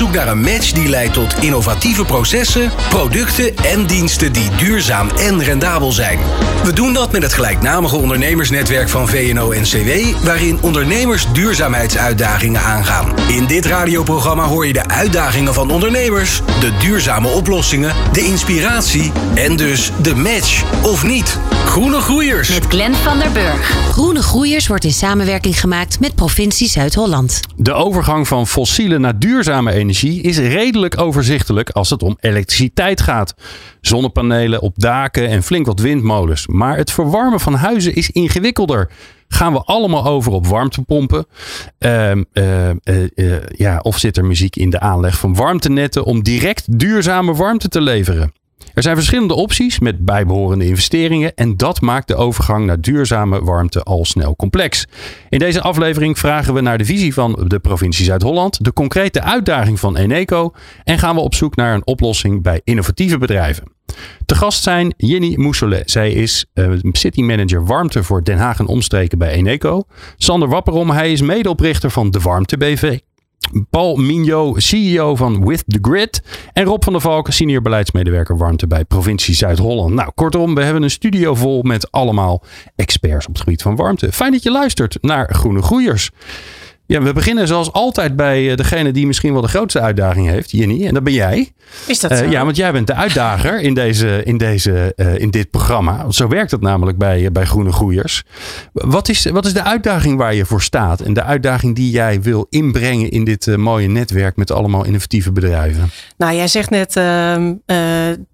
zoek naar een match die leidt tot innovatieve processen, producten en diensten die duurzaam en rendabel zijn. We doen dat met het gelijknamige ondernemersnetwerk van VNO-NCW, waarin ondernemers duurzaamheidsuitdagingen aangaan. In dit radioprogramma hoor je de uitdagingen van ondernemers, de duurzame oplossingen, de inspiratie en dus de match of niet. Groene Groeiers. Met Glenn van der Burg. Groene Groeiers wordt in samenwerking gemaakt met provincie Zuid-Holland. De overgang van fossiele naar duurzame energie is redelijk overzichtelijk als het om elektriciteit gaat. Zonnepanelen op daken en flink wat windmolens. Maar het verwarmen van huizen is ingewikkelder. Gaan we allemaal over op warmtepompen? Ehm, eh, eh, eh, ja, of zit er muziek in de aanleg van warmtenetten om direct duurzame warmte te leveren? Er zijn verschillende opties met bijbehorende investeringen en dat maakt de overgang naar duurzame warmte al snel complex. In deze aflevering vragen we naar de visie van de provincie Zuid-Holland, de concrete uitdaging van Eneco en gaan we op zoek naar een oplossing bij innovatieve bedrijven. Te gast zijn Jenny Mousselet. Zij is uh, city manager warmte voor Den Haag en omstreken bij Eneco. Sander Wapperom, hij is medeoprichter van De Warmte BV. Paul Mignot, CEO van With the Grid. En Rob van der Valk, senior beleidsmedewerker warmte bij provincie Zuid-Holland. Nou, kortom, we hebben een studio vol met allemaal experts op het gebied van warmte. Fijn dat je luistert naar Groene Groeiers. Ja, we beginnen zoals altijd bij eh, degene die misschien wel de grootste uitdaging heeft, Jenny. En dat ben jij. Is dat zo? Uh, ja, want jij bent de uitdager in, deze, in, deze, uh, in dit programma. Zo werkt het namelijk bij, bij Groene Groeiers. Wat is, wat is de uitdaging waar je voor staat? En de uitdaging die jij wil inbrengen in dit mooie netwerk met allemaal innovatieve bedrijven? Nou, jij zegt net, ehm,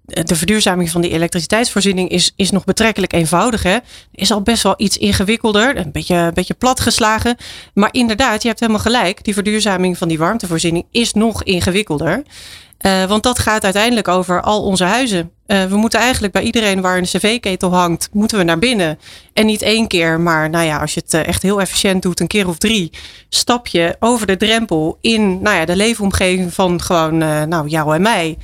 de verduurzaming van die elektriciteitsvoorziening is, is nog betrekkelijk eenvoudig. Hè? Is al best wel iets ingewikkelder, een beetje, een beetje platgeslagen. Maar inderdaad, je hebt helemaal gelijk. Die verduurzaming van die warmtevoorziening is nog ingewikkelder. Uh, want dat gaat uiteindelijk over al onze huizen. Uh, we moeten eigenlijk bij iedereen waar een cv-ketel hangt, moeten we naar binnen. En niet één keer, maar nou ja, als je het echt heel efficiënt doet, een keer of drie, stap je over de drempel in nou ja, de leefomgeving van gewoon nou, jou en mij.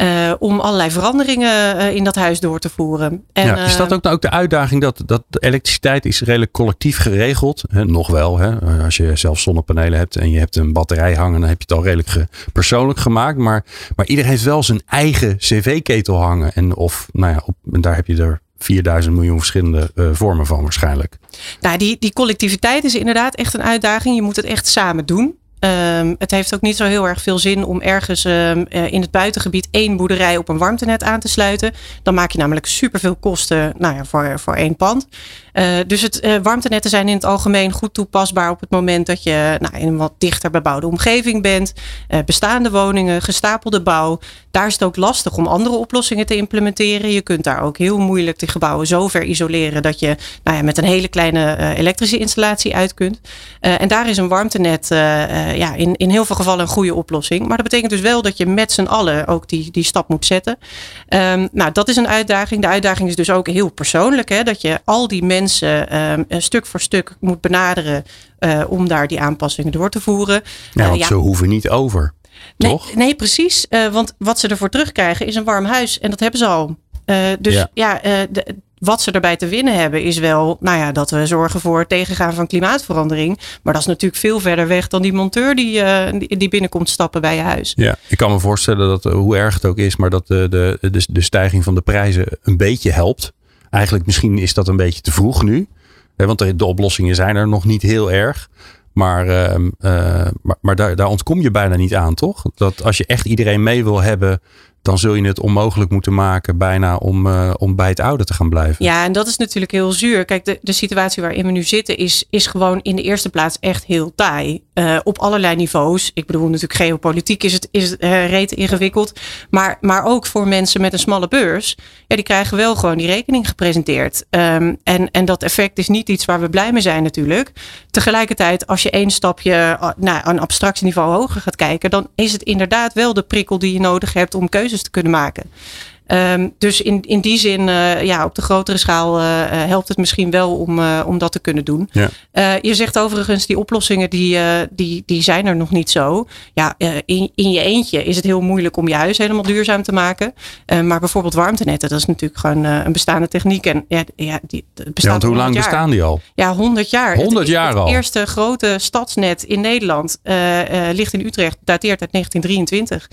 Uh, om allerlei veranderingen uh, in dat huis door te voeren. En, ja, is dat ook, nou ook de uitdaging dat, dat de elektriciteit is redelijk collectief geregeld? Hè, nog wel, hè? als je zelf zonnepanelen hebt en je hebt een batterij hangen, dan heb je het al redelijk ge, persoonlijk gemaakt. Maar, maar iedereen heeft wel zijn eigen cv-ketel hangen. En, of, nou ja, op, en daar heb je er 4000 miljoen verschillende uh, vormen van waarschijnlijk. Nou, die, die collectiviteit is inderdaad echt een uitdaging. Je moet het echt samen doen. Um, het heeft ook niet zo heel erg veel zin om ergens um, uh, in het buitengebied één boerderij op een warmtenet aan te sluiten. Dan maak je namelijk superveel kosten nou ja, voor, voor één pand. Uh, dus het, uh, warmtenetten zijn in het algemeen goed toepasbaar op het moment dat je nou, in een wat dichter bebouwde omgeving bent. bestaande woningen, gestapelde bouw. Daar is het ook lastig om andere oplossingen te implementeren. Je kunt daar ook heel moeilijk de gebouwen zo ver isoleren dat je nou ja, met een hele kleine elektrische installatie uit kunt. en daar is een warmtenet ja, in, in heel veel gevallen een goede oplossing. Maar dat betekent dus wel dat je met z'n allen ook die, die stap moet zetten. Um, nou, dat is een uitdaging. De uitdaging is dus ook heel persoonlijk. Hè, dat je al die mensen um, stuk voor stuk moet benaderen uh, om daar die aanpassingen door te voeren. Ja, want uh, ja. ze hoeven niet over. Nee, toch? nee precies. Uh, want wat ze ervoor terugkrijgen is een warm huis. En dat hebben ze al. dus ja, ja de, wat ze erbij te winnen hebben is wel, nou ja, dat we zorgen voor het tegengaan van klimaatverandering. Maar dat is natuurlijk veel verder weg dan die monteur die, uh, die binnenkomt stappen bij je huis. Ja, ik kan me voorstellen dat, hoe erg het ook is, maar dat de, de, de, de stijging van de prijzen een beetje helpt. Eigenlijk misschien is dat een beetje te vroeg nu. Hè, want de, oplossingen zijn er nog niet heel erg. Maar, uh, uh, maar, maar daar, daar, ontkom je bijna niet aan, toch? Dat als je echt iedereen mee wil hebben dan zul je het onmogelijk moeten maken bijna om, uh, om bij het oude te gaan blijven. Ja, en dat is natuurlijk heel zuur. Kijk, de, de situatie waarin we nu zitten is, is gewoon in de eerste plaats echt heel taai. Uh, op allerlei niveaus. Ik bedoel, natuurlijk geopolitiek is het, is het uh, reet ingewikkeld. Maar, maar ook voor mensen met een smalle beurs. Ja, die krijgen wel gewoon die rekening gepresenteerd. Um, en, en dat effect is niet iets waar we blij mee zijn natuurlijk. Tegelijkertijd, als je één stapje nou, aan abstractieniveau hoger gaat kijken. Dan is het inderdaad wel de prikkel die je nodig hebt om keuzes te kunnen maken. Um, dus in, in die zin, uh, ja, op de grotere schaal uh, helpt het misschien wel om, uh, om dat te kunnen doen. Ja. je zegt overigens, die oplossingen die, die, die zijn er nog niet zo. Ja, in, in je eentje is het heel moeilijk om je huis helemaal duurzaam te maken. maar bijvoorbeeld warmtenetten, dat is natuurlijk gewoon een bestaande techniek. En ja, ja, die, bestaat ja, want hoe lang jaar. bestaan die al? Ja, 100 jaar. 100 jaar het, al. Het eerste grote stadsnet in Nederland ligt in Utrecht, dateert uit 1923.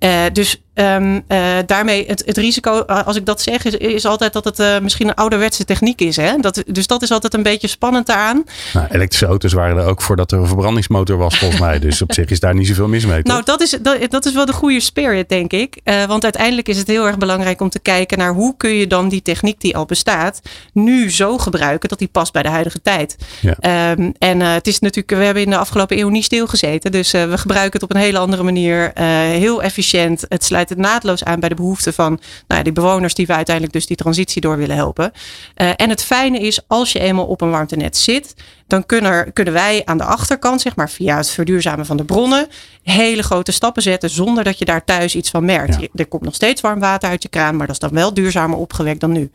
Uh, dus um, uh, daarmee het, het risico, uh, als ik dat zeg, is, is altijd dat het misschien een ouderwetse techniek is. Hè? Dat, dus dat is altijd een beetje spannend daaraan. Nou, elektrische auto's waren er ook voordat er een verbrandingsmotor was, volgens mij. Dus op zich is daar niet zoveel mis mee. Nou, dat is, dat, dat, is wel de goede spirit, denk ik. want uiteindelijk is het heel erg belangrijk om te kijken naar hoe kun je dan die techniek die al bestaat, nu zo gebruiken dat die past bij de huidige tijd. Ja. Um, en het is natuurlijk, we hebben in de afgelopen eeuw niet stilgezeten. Dus we gebruiken het op een hele andere manier. heel efficiënt het sluit het naadloos aan bij de behoeften van nou ja, die bewoners die we uiteindelijk dus die transitie door willen helpen. Uh, en het fijne is, als je eenmaal op een warmtenet zit, dan kunnen, kunnen wij aan de achterkant, zeg maar via het verduurzamen van de bronnen, hele grote stappen zetten zonder dat je daar thuis iets van merkt. Ja. Er komt nog steeds warm water uit je kraan, maar dat is dan wel duurzamer opgewekt dan nu.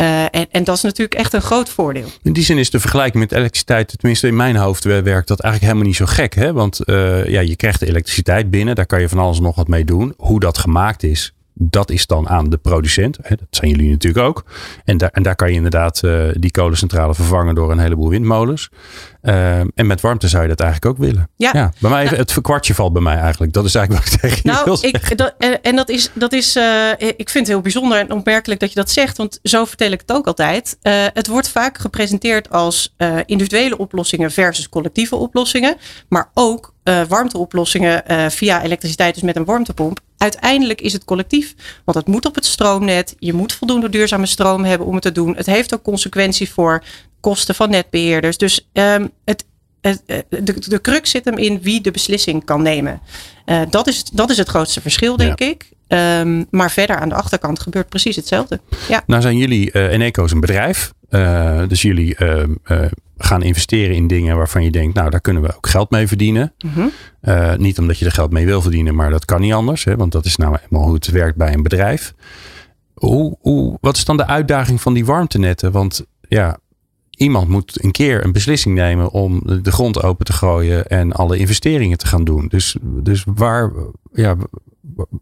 Uh, en, en, dat is natuurlijk echt een groot voordeel. In die zin is de vergelijking met elektriciteit, tenminste in mijn hoofd werkt dat eigenlijk helemaal niet zo gek. Hè? Want uh, ja, je krijgt elektriciteit binnen, daar kan je van alles nog wat mee doen. Hoe dat gemaakt is, dat is dan aan de producent. Dat zijn jullie natuurlijk ook. En daar, en daar kan je inderdaad uh, die kolencentrale vervangen door een heleboel windmolens. Uh, en met warmte zou je dat eigenlijk ook willen. Ja. ja bij mij, nou, het kwartje valt bij mij eigenlijk. Dat is eigenlijk wat ik tegen nou, wil ik, dat, En dat is, dat is uh, ik vind het heel bijzonder en opmerkelijk dat je dat zegt. Want zo vertel ik het ook altijd. het wordt vaak gepresenteerd als individuele oplossingen versus collectieve oplossingen. Maar ook uh, warmteoplossingen uh, via elektriciteit, dus met een warmtepomp. Uiteindelijk is het collectief, want het moet op het stroomnet. Je moet voldoende duurzame stroom hebben om het te doen. Het heeft ook consequenties voor kosten van netbeheerders. Dus um, het, het, de, de crux zit hem in wie de beslissing kan nemen. Uh, dat, is, dat is het grootste verschil, denk ja. ik. Um, maar verder aan de achterkant gebeurt precies hetzelfde. Ja. Nou zijn jullie, uh, Eneco's een bedrijf. Uh, dus jullie gaan investeren in dingen waarvan je denkt, nou daar kunnen we ook geld mee verdienen. Mm -hmm. uh, niet omdat je er geld mee wil verdienen, maar dat kan niet anders. Hè, want dat is nou eenmaal hoe het werkt bij een bedrijf. Hoe, hoe, wat is dan de uitdaging van die warmtenetten? Want ja, iemand moet een keer een beslissing nemen om de grond open te gooien en alle investeringen te gaan doen. Dus, dus waar, ja,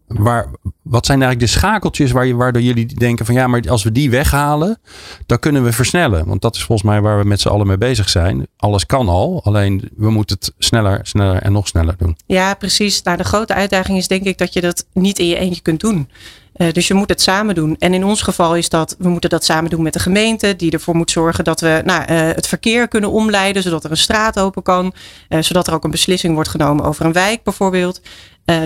waar, wat zijn eigenlijk de schakeltjes waar je, waardoor jullie denken van ja, maar als we die weghalen, dan kunnen we versnellen. Want dat is volgens mij waar we met z'n allen mee bezig zijn. Alles kan al, alleen we moeten het sneller, sneller en nog sneller doen. Ja, precies. Nou, de grote uitdaging is denk ik dat je dat niet in je eentje kunt doen. Uh, dus je moet het samen doen. En in ons geval is dat, we moeten dat samen doen met de gemeente, die ervoor moet zorgen dat we nou, uh, het verkeer kunnen omleiden, zodat er een straat open kan, uh, zodat er ook een beslissing wordt genomen over een wijk bijvoorbeeld.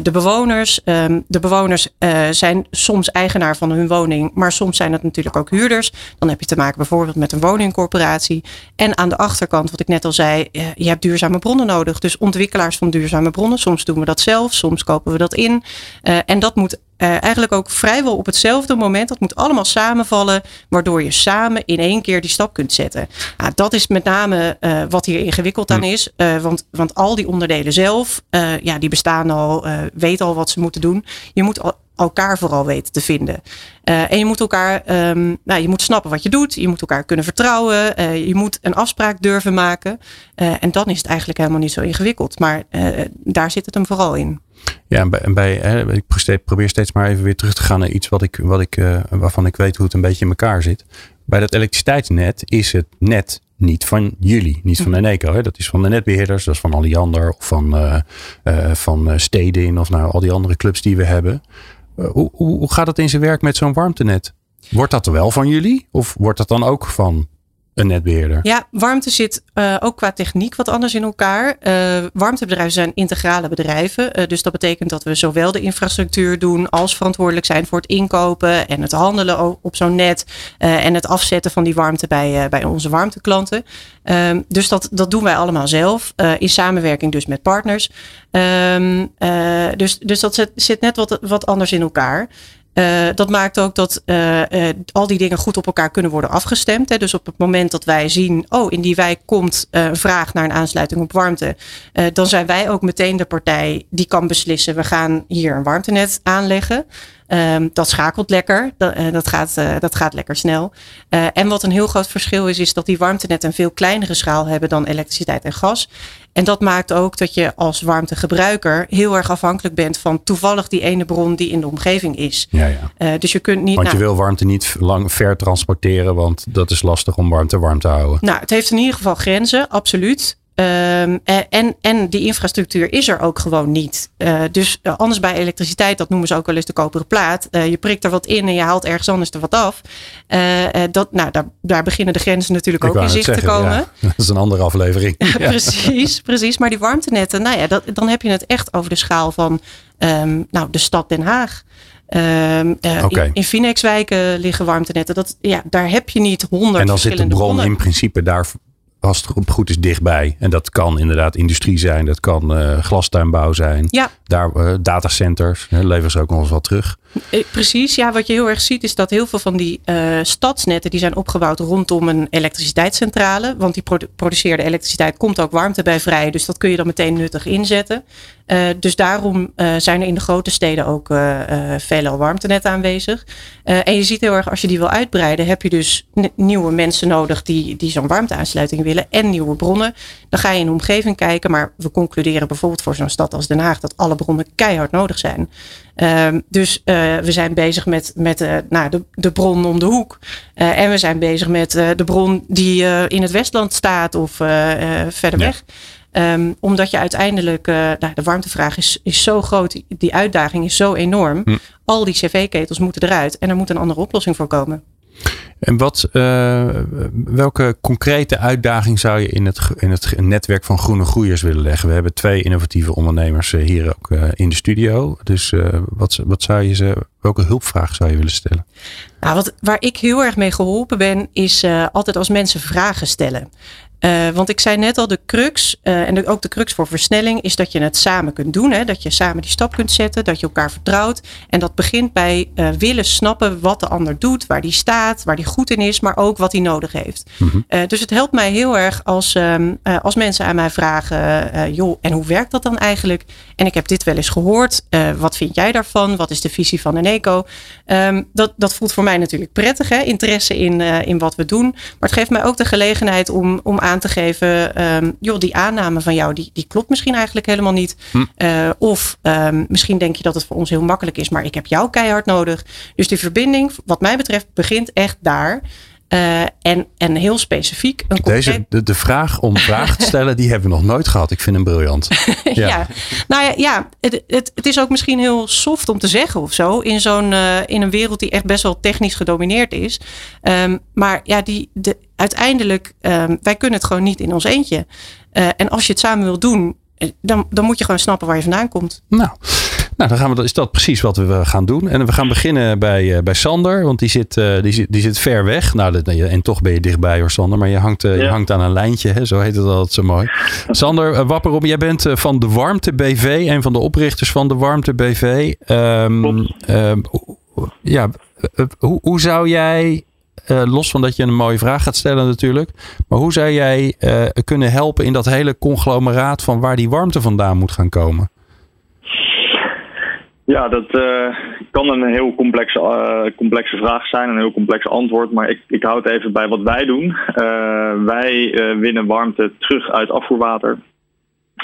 De bewoners. Um, de bewoners zijn soms eigenaar van hun woning, maar soms zijn het natuurlijk ook huurders. Dan heb je te maken bijvoorbeeld met een woningcorporatie. En aan de achterkant, wat ik net al zei, je hebt duurzame bronnen nodig. Dus ontwikkelaars van duurzame bronnen. Soms doen we dat zelf, soms kopen we dat in. en dat moet uh, eigenlijk ook vrijwel op hetzelfde moment. Dat moet allemaal samenvallen, waardoor je samen in één keer die stap kunt zetten. Nou, dat is met name uh, wat hier ingewikkeld aan is. Uh, want, want al die onderdelen zelf, ja, die bestaan al, weten al wat ze moeten doen. Je moet al, elkaar vooral weten te vinden. En je moet elkaar, um, nou, je moet snappen wat je doet. Je moet elkaar kunnen vertrouwen. Je moet een afspraak durven maken. En dan is het eigenlijk helemaal niet zo ingewikkeld. Maar daar zit het hem vooral in. Ja, en bij, en bij hè, ik probeer steeds maar even weer terug te gaan naar iets wat ik, wat ik, waarvan ik weet hoe het een beetje in elkaar zit. Bij dat elektriciteitsnet is het net niet van jullie, niet van Eneco. Hè? Dat is van de netbeheerders, dat is van Alliander of van, uh, uh, van Stedin of nou al die andere clubs die we hebben. Hoe, hoe, gaat het in zijn werk met zo'n warmtenet? Wordt dat wel van jullie of wordt dat dan ook van een netbeheerder? Ja, warmte zit uh, ook qua techniek wat anders in elkaar. Uh, warmtebedrijven zijn integrale bedrijven. Uh, dus dat betekent dat we zowel de infrastructuur doen als verantwoordelijk zijn voor het inkopen en het handelen op zo'n net. en het afzetten van die warmte bij, bij onze warmteklanten. Um, dus dat, dat doen wij allemaal zelf. in samenwerking dus met partners. Um, dus, dus dat zit, zit net wat, wat anders in elkaar. Uh, dat maakt ook dat uh, uh, al die dingen goed op elkaar kunnen worden afgestemd. Hè. Dus op het moment dat wij zien, oh, in die wijk komt een vraag naar een aansluiting op warmte, dan zijn wij ook meteen de partij die kan beslissen, we gaan hier een warmtenet aanleggen. Um, dat schakelt lekker. Dat, uh, dat, gaat, uh, dat gaat lekker snel. Uh, en wat een heel groot verschil is, is dat die warmtenetten een veel kleinere schaal hebben dan elektriciteit en gas. En dat maakt ook dat je als warmtegebruiker heel erg afhankelijk bent van toevallig die ene bron die in de omgeving is. Ja, ja. dus je kunt niet. Want je nou, wil warmte niet lang ver transporteren, want dat is lastig om warmte warm te houden. Nou, het heeft in ieder geval grenzen, absoluut. Um, en, en die infrastructuur is er ook gewoon niet. Uh, dus uh, anders bij elektriciteit, dat noemen ze ook wel eens de koperen plaat. Uh, je prikt er wat in en je haalt ergens anders er wat af. dat, nou, daar, daar beginnen de grenzen natuurlijk Ik ook in zicht zeggen, te komen. Ja, dat is een andere aflevering. precies, precies. Maar die warmtenetten, nou ja, dat, dan heb je het echt over de schaal van um, nou, de stad Den Haag. Um, uh, okay. in, in Phoenixwijken liggen warmtenetten. Dat, ja, daar heb je niet honderd En dan zit de bron bronnen. in principe daar als het goed is dichtbij. En dat kan inderdaad industrie zijn, dat kan uh, glastuinbouw zijn. Ja. Daar uh, datacenters, leveren ze ook nog eens wat terug. Precies, ja, wat je heel erg ziet is dat heel veel van die uh, stadsnetten die zijn opgebouwd rondom een elektriciteitscentrale. Want die produ produceerde elektriciteit komt ook warmte bij vrij, dus dat kun je dan meteen nuttig inzetten. Dus daarom zijn er in de grote steden ook veelal warmtenetten aanwezig. en je ziet heel erg, als je die wil uitbreiden, heb je dus nieuwe mensen nodig die, die zo'n warmteaansluiting willen en nieuwe bronnen. Dan ga je in de omgeving kijken, maar we concluderen bijvoorbeeld voor zo'n stad als Den Haag dat alle bronnen keihard nodig zijn. Um, dus uh, we zijn bezig met, met uh, nou, de, de bron om de hoek. Uh, en we zijn bezig met de bron die in het Westland staat of verder Ja. weg. Um, omdat je uiteindelijk, nou, de warmtevraag is, is zo groot, die uitdaging is zo enorm. Hm. Al die cv-ketels moeten eruit en er moet een andere oplossing voor komen. En wat, uh, welke concrete uitdaging zou je in het, in het netwerk van groene groeiers willen leggen? We hebben twee innovatieve ondernemers hier ook uh, in de studio. Dus wat, wat zou je ze, welke hulpvraag zou je willen stellen? Nou, wat, waar ik heel erg mee geholpen ben, is altijd als mensen vragen stellen. Uh, want ik zei net al, de crux, uh, en ook de crux voor versnelling, is dat je het samen kunt doen. Hè? Dat je samen die stap kunt zetten, dat je elkaar vertrouwt. En dat begint bij uh, willen snappen wat de ander doet, waar die staat, waar die goed in is, maar ook wat hij nodig heeft. Mm-hmm. dus het helpt mij heel erg als, um, als mensen aan mij vragen, joh, en hoe werkt dat dan eigenlijk? En ik heb dit wel eens gehoord. wat vind jij daarvan? Wat is de visie van Eneco? Um, dat, dat voelt voor mij natuurlijk prettig, hè? interesse in, in wat we doen. Maar het geeft mij ook de gelegenheid om, om aan te geven, um, joh, die aanname van jou, die, die klopt misschien eigenlijk helemaal niet. Hm. Uh, of um, misschien denk je dat het voor ons heel makkelijk is, maar ik heb jou keihard nodig. Dus die verbinding, wat mij betreft, begint echt daar. Uh, en, en heel specifiek. Een Deze, de, de vraag om vragen te stellen, die hebben we nog nooit gehad. Ik vind hem briljant. ja. ja, nou ja, ja het, het, het, is ook misschien heel soft om te zeggen of zo. In, zo'n, uh, in een wereld die echt best wel technisch gedomineerd is. Um, maar ja, die, de, uiteindelijk, um, wij kunnen het gewoon niet in ons eentje. Uh, en als je het samen wil doen, dan, dan moet je gewoon snappen waar je vandaan komt. Nou. Nou, dan gaan we, is dat precies wat we gaan doen. En we gaan beginnen bij, uh, bij Sander, want die zit, uh, die, zit, die zit ver weg. Nou, dat, en toch ben je dichtbij hoor, Sander. Maar je hangt, ja. je hangt aan een lijntje, hè? zo heet het altijd zo mooi. Sander, wapper op, jij bent van de Warmte BV, een van de oprichters van de Warmte BV. Um, ja, hoe, hoe zou jij uh, los van dat je een mooie vraag gaat stellen natuurlijk. Maar hoe zou jij uh, kunnen helpen in dat hele conglomeraat van waar die warmte vandaan moet gaan komen? Ja, dat uh, kan een heel complexe, complexe vraag zijn, een heel complex antwoord. Maar ik, ik hou het even bij wat wij doen. wij winnen warmte terug uit afvoerwater.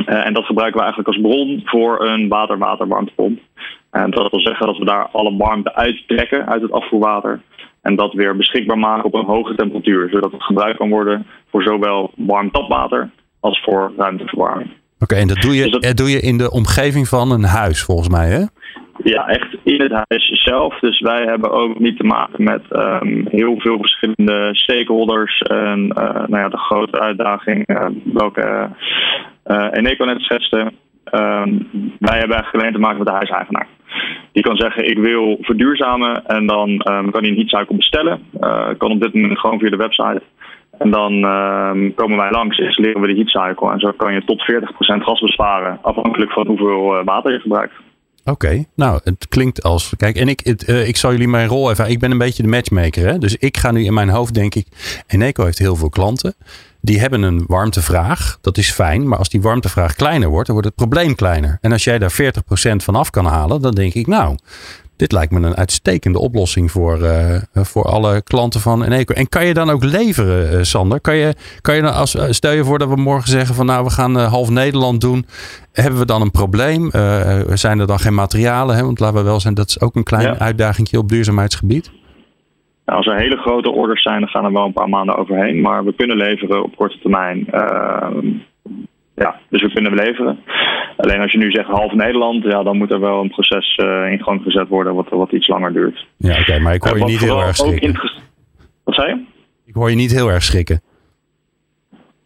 en dat gebruiken we eigenlijk als bron voor een water-water-warmtepomp. En dat wil zeggen dat we daar alle warmte uittrekken uit het afvoerwater. En dat weer beschikbaar maken op een hoge temperatuur. Zodat het gebruikt kan worden voor zowel warm tapwater als voor ruimteverwarming. Oké, okay, en dat doe, je, dus dat doe je in de omgeving van een huis volgens mij hè? Ja, echt in het huis zelf. Dus wij hebben ook niet te maken met um, heel veel verschillende stakeholders. En uh, nou ja, de grote uitdaging uh, welke uh, Eneco net schetste. Um, wij hebben eigenlijk alleen te maken met de huiseigenaar. Die kan zeggen, ik wil verduurzamen en dan um, kan hij een heatcycle bestellen. Kan op dit moment gewoon via de website. En dan um, komen wij langs, installeren we de heatcycle. En zo kan je tot 40% gas besparen, afhankelijk van hoeveel uh, water je gebruikt. Oké, nou het klinkt als. Kijk, en ik, het, uh, ik zal jullie mijn rol even. Ik ben een beetje de matchmaker. Hè? Dus ik ga nu in mijn hoofd, denk ik. Eneco heeft heel veel klanten. Die hebben een warmtevraag. Dat is fijn. Maar als die warmtevraag kleiner wordt, dan wordt het probleem kleiner. En als jij daar 40% van af kan halen, dan denk ik, nou, dit lijkt me een uitstekende oplossing voor, uh, voor alle klanten van Eneco. En kan je dan ook leveren, uh, Sander? Kan je, kan je dan als, stel je voor dat we morgen zeggen van nou we gaan uh, half Nederland doen. Hebben we dan een probleem? zijn er dan geen materialen? Hè? Want laten we wel zijn, dat is ook een klein ja. uitdaging op duurzaamheidsgebied. Nou, als er hele grote orders zijn, dan gaan er wel een paar maanden overheen. Maar we kunnen leveren op korte termijn. Ja, dus we kunnen leveren. Alleen als je nu zegt half Nederland, ja, dan moet er wel een proces uh, in gang gezet worden wat, wat iets langer duurt. Ja, oké, okay, maar ik hoor je niet heel erg schrikken. Wat zei je? Ik hoor je niet heel erg schrikken.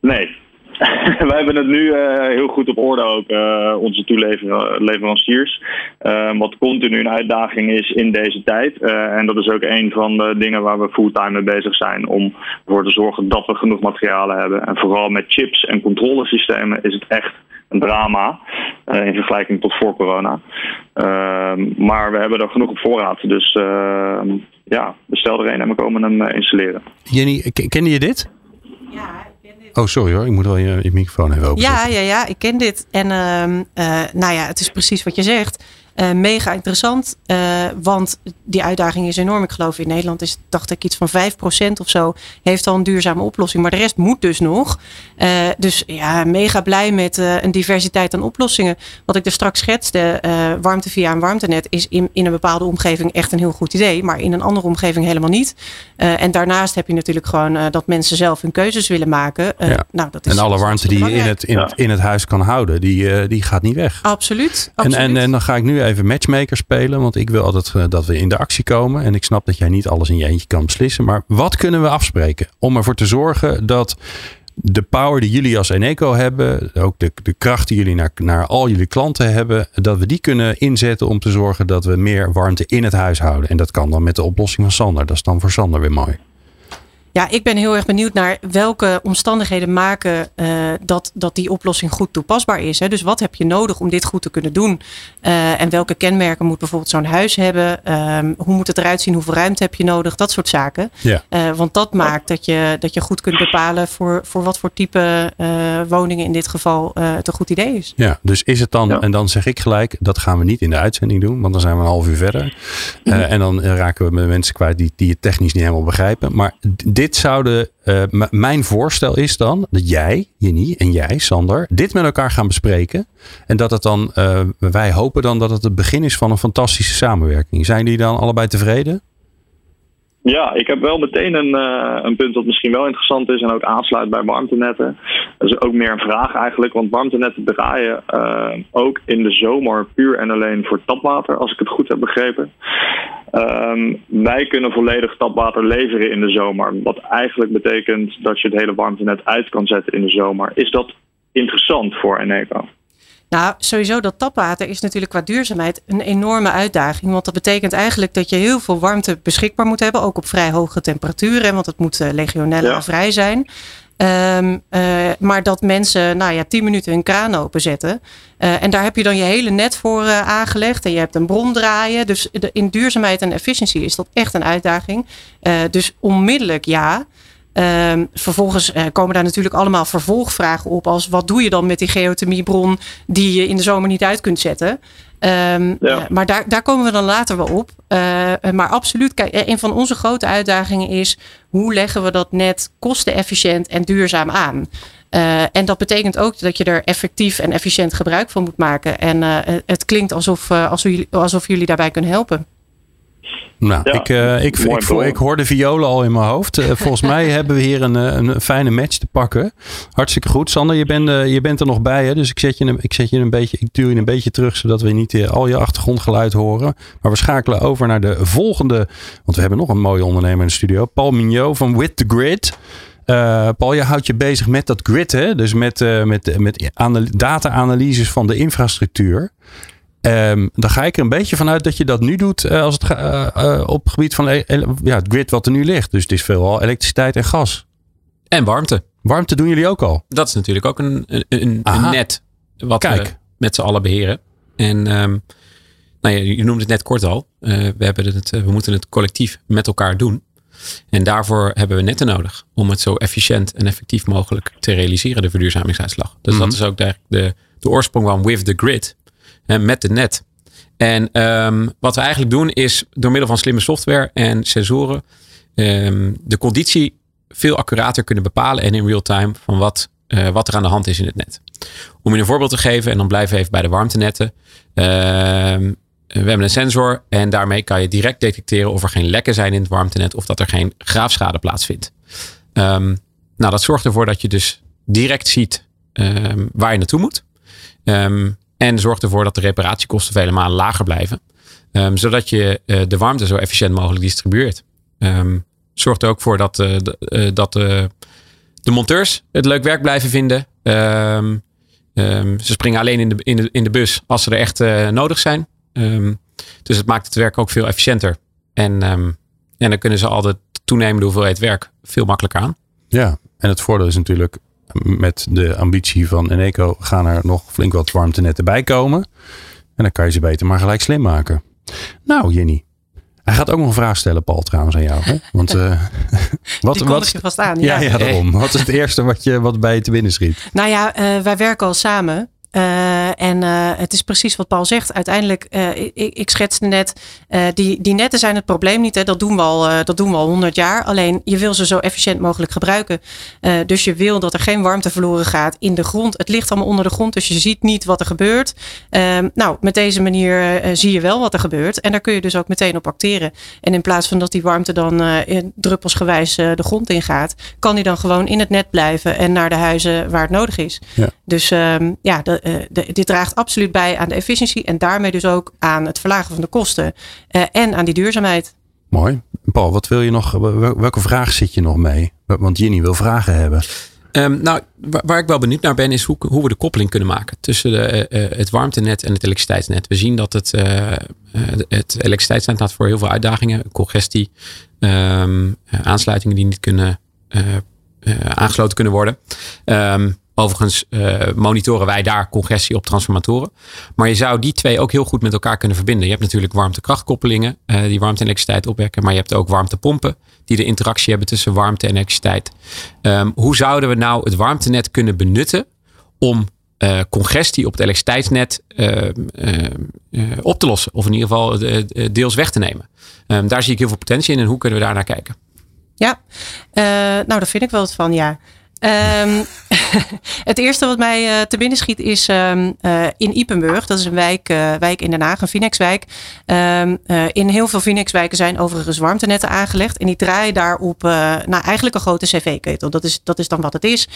Nee. Wij hebben het nu uh, heel goed op orde ook, uh, onze toeleveranciers. Uh, wat continu een uitdaging is in deze tijd. en dat is ook een van de dingen waar we fulltime mee bezig zijn. Om ervoor te zorgen dat we genoeg materialen hebben. En vooral met chips en controlesystemen is het echt een drama uh, in vergelijking tot voor corona. Uh, maar we hebben er genoeg op voorraad. Dus uh, ja, bestel er een en we komen hem installeren. Jenny, kende je dit? Ja, Oh, sorry hoor. Ik moet wel je, microfoon even open. Ja, ja, ja. Ik ken dit. En nou ja, het is precies wat je zegt. Uh, mega interessant, uh, want die uitdaging is enorm. Ik geloof in Nederland is, dacht ik, iets van 5% of zo heeft al een duurzame oplossing. Maar de rest moet dus nog. Uh, dus ja, mega blij met een diversiteit aan oplossingen. Wat ik er straks schetste, warmte via een warmtenet, is in, in een bepaalde omgeving echt een heel goed idee. Maar in een andere omgeving helemaal niet. en daarnaast heb je natuurlijk gewoon dat mensen zelf hun keuzes willen maken. Ja. nou, dat is, en alle warmte die je in het, in, het, in het huis kan houden, die, die gaat niet weg. Absoluut. absoluut. En, en, en dan ga ik nu even matchmaker spelen. Want ik wil altijd dat we in de actie komen. En ik snap dat jij niet alles in je eentje kan beslissen. Maar wat kunnen we afspreken om ervoor te zorgen dat de power die jullie als Eneco hebben, ook de, de kracht die jullie naar, naar al jullie klanten hebben, dat we die kunnen inzetten om te zorgen dat we meer warmte in het huis houden. En dat kan dan met de oplossing van Sander. Dat is dan voor Sander weer mooi. Ja, ik ben heel erg benieuwd naar welke omstandigheden maken uh, dat, dat die oplossing goed toepasbaar is. Hè? Dus wat heb je nodig om dit goed te kunnen doen? Uh, en welke kenmerken moet bijvoorbeeld zo'n huis hebben? Um, hoe moet het eruit zien? Hoeveel ruimte heb je nodig? Dat soort zaken. Ja. Uh, want dat maakt dat je, dat je goed kunt bepalen voor, voor wat voor type woningen in dit geval het een goed idee is. Ja, dus is het dan, ja. en dan zeg ik gelijk, dat gaan we niet in de uitzending doen, want dan zijn we een half uur verder. Mm-hmm. en dan raken we met mensen kwijt die, die het technisch niet helemaal begrijpen. Maar dit zouden. Uh, mijn voorstel is dan dat jij, Jenny en jij, Sander, dit met elkaar gaan bespreken. En dat het dan. Uh, wij hopen dan dat het het begin is van een fantastische samenwerking. Zijn die dan allebei tevreden? Ja, ik heb wel meteen een, uh, een punt dat misschien wel interessant is en ook aansluit bij warmtenetten. Dat is ook meer een vraag eigenlijk, want warmtenetten draaien uh, ook in de zomer puur en alleen voor tapwater, als ik het goed heb begrepen. Um, wij kunnen volledig tapwater leveren in de zomer, wat eigenlijk betekent dat je het hele warmtenet uit kan zetten in de zomer. Is dat interessant voor Eneco? Nou, sowieso dat tapwater is natuurlijk qua duurzaamheid een enorme uitdaging. Want dat betekent eigenlijk dat je heel veel warmte beschikbaar moet hebben. Ook op vrij hoge temperaturen. Want het moet uh, legionella ja. vrij zijn. Um, uh, maar dat mensen nou ja, 10 minuten hun kraan openzetten. Uh, en daar heb je dan je hele net voor uh, aangelegd. En je hebt een bron draaien. Dus de, in duurzaamheid en efficiëntie is dat echt een uitdaging. dus onmiddellijk ja. Um, vervolgens uh, komen daar natuurlijk allemaal vervolgvragen op. Als wat doe je dan met die geothermiebron die je in de zomer niet uit kunt zetten? Um, ja. uh, maar daar, daar komen we dan later wel op. Uh, maar absoluut, kijk, een van onze grote uitdagingen is hoe leggen we dat net kostenefficiënt en duurzaam aan? en dat betekent ook dat je er effectief en efficiënt gebruik van moet maken. En het klinkt alsof, alsof, jullie, alsof jullie daarbij kunnen helpen. Nou, Ja, ik, eh, ik, ik, toch? ik hoor de violen al in mijn hoofd. Eh, volgens mij hebben we hier een, eh, een fijne match te pakken. Hartstikke goed. Sander, je bent, je bent er nog bij. Hè? Dus ik, zet je een, ik, zet je een beetje, ik duw je een beetje terug, zodat we niet al je achtergrondgeluid horen. Maar we schakelen over naar de volgende. Want we hebben nog een mooie ondernemer in de studio. Paul Mignot van With the Grid. Paul, je houdt je bezig met dat grid. Hè? Dus met, eh, met, met ana- data-analyses van de infrastructuur. Ehm, dan ga ik er een beetje vanuit dat je dat nu doet eh, als het eh, op het gebied van e- ja, het grid wat er nu ligt. Dus het is veelal elektriciteit en gas. En warmte. Warmte doen jullie ook al. Dat is natuurlijk ook een, een, een, net wat Kijk. we met z'n allen beheren. En ehm, nou ja, je noemde het net kort al. We, hebben het, we moeten het collectief met elkaar doen. En daarvoor hebben we netten nodig om het zo efficiënt en effectief mogelijk te realiseren, de verduurzamingsuitslag. Dus Mhm. dat is ook de, de, de oorsprong van With the Grid, met de net. En ehm, wat we eigenlijk doen is door middel van slimme software en sensoren ehm, de conditie veel accurater kunnen bepalen en in real time van wat, eh, wat er aan de hand is in het net. Om je een voorbeeld te geven, en dan blijven we even bij de warmtenetten. Ehm, we hebben een sensor en daarmee kan je direct detecteren of er geen lekken zijn in het warmtenet of dat er geen graafschade plaatsvindt. Nou, dat zorgt ervoor dat je dus direct ziet waar je naartoe moet. Ehm, en zorgt ervoor dat de reparatiekosten vele malen lager blijven. Ehm, zodat je eh, de warmte zo efficiënt mogelijk distribueert. Ehm, zorgt er ook voor dat, eh, de, eh, de, monteurs het leuk werk blijven vinden. Ehm, ze springen alleen in de, in, de, bus als ze er echt nodig zijn. Dus het maakt het werk ook veel efficiënter. En, en dan kunnen ze al de toenemende hoeveelheid werk veel makkelijker aan. Ja, en het voordeel is natuurlijk met de ambitie van Eneco gaan er nog flink wat warmtenetten bij komen. En dan kan je ze beter maar gelijk slim maken. Nou, Jenny. Hij gaat ook nog een vraag stellen, Paul, trouwens aan jou. Hè? Want eh, wat, wat, je vast aan. ja, ja, daarom. Wat is het eerste wat, je, wat bij je te binnen schiet? Nou ja, eh, wij werken al samen. Eh, en eh, het is precies wat Paul zegt. Uiteindelijk, eh, ik, ik schetste net, die, die netten zijn het probleem niet. Hè? Dat, doen we al, dat doen we al 100 jaar. Alleen je wil ze zo efficiënt mogelijk gebruiken. Dus je wil dat er geen warmte verloren gaat in de grond. Het ligt allemaal onder de grond, dus je ziet niet wat er gebeurt. Ehm, nou, met deze manier zie je wel wat er gebeurt. En daar kun je dus ook meteen op acteren. En in plaats van dat die warmte dan druppelsgewijs de grond ingaat, kan die dan gewoon in het net blijven en naar de huizen waar het nodig is. Ja. Dus ehm, ja, eh, de- dit draagt absoluut bij aan de efficiëntie en daarmee dus ook aan het verlagen van de kosten eh, en aan die duurzaamheid. Mooi. Paul, wat wil je nog? wel- Welke vraag zit je nog mee? Want Jenny wil vragen hebben. Ehm, nou, waar, waar ik wel benieuwd naar ben, is hoe, hoe we de koppeling kunnen maken tussen de, eh, eh, het warmtenet en het elektriciteitsnet. We zien dat het, eh, eh, het elektriciteitsnet staat voor heel veel uitdagingen, congestie, ehm, eh, aansluitingen die niet kunnen, eh, eh, aangesloten kunnen worden. Ehm, overigens eh, monitoren wij daar congestie op transformatoren. Maar je zou die twee ook heel goed met elkaar kunnen verbinden. Je hebt natuurlijk warmtekrachtkoppelingen eh, die warmte en elektriciteit opwekken. Maar je hebt ook warmtepompen die de interactie hebben tussen warmte en elektriciteit. Ehm, hoe zouden we nou het warmtenet kunnen benutten om eh, congestie op het elektriciteitsnet ehm, ehm, eh, op te lossen? Of in ieder geval deels weg te nemen. Ehm, daar zie ik heel veel potentie in en hoe kunnen we daar naar kijken? Ja, nou daar vind ik wel wat van, ja. Ehm, het eerste wat mij eh, te binnen schiet is ehm, eh, in Ipenburg. Dat is een wijk, eh, wijk in Den Haag, een Finexwijk. Ehm, eh, in heel veel Finexwijken zijn overigens warmtenetten aangelegd. En die draaien daarop nou, eigenlijk een grote cv-ketel. Dat is, dat is dan wat het is.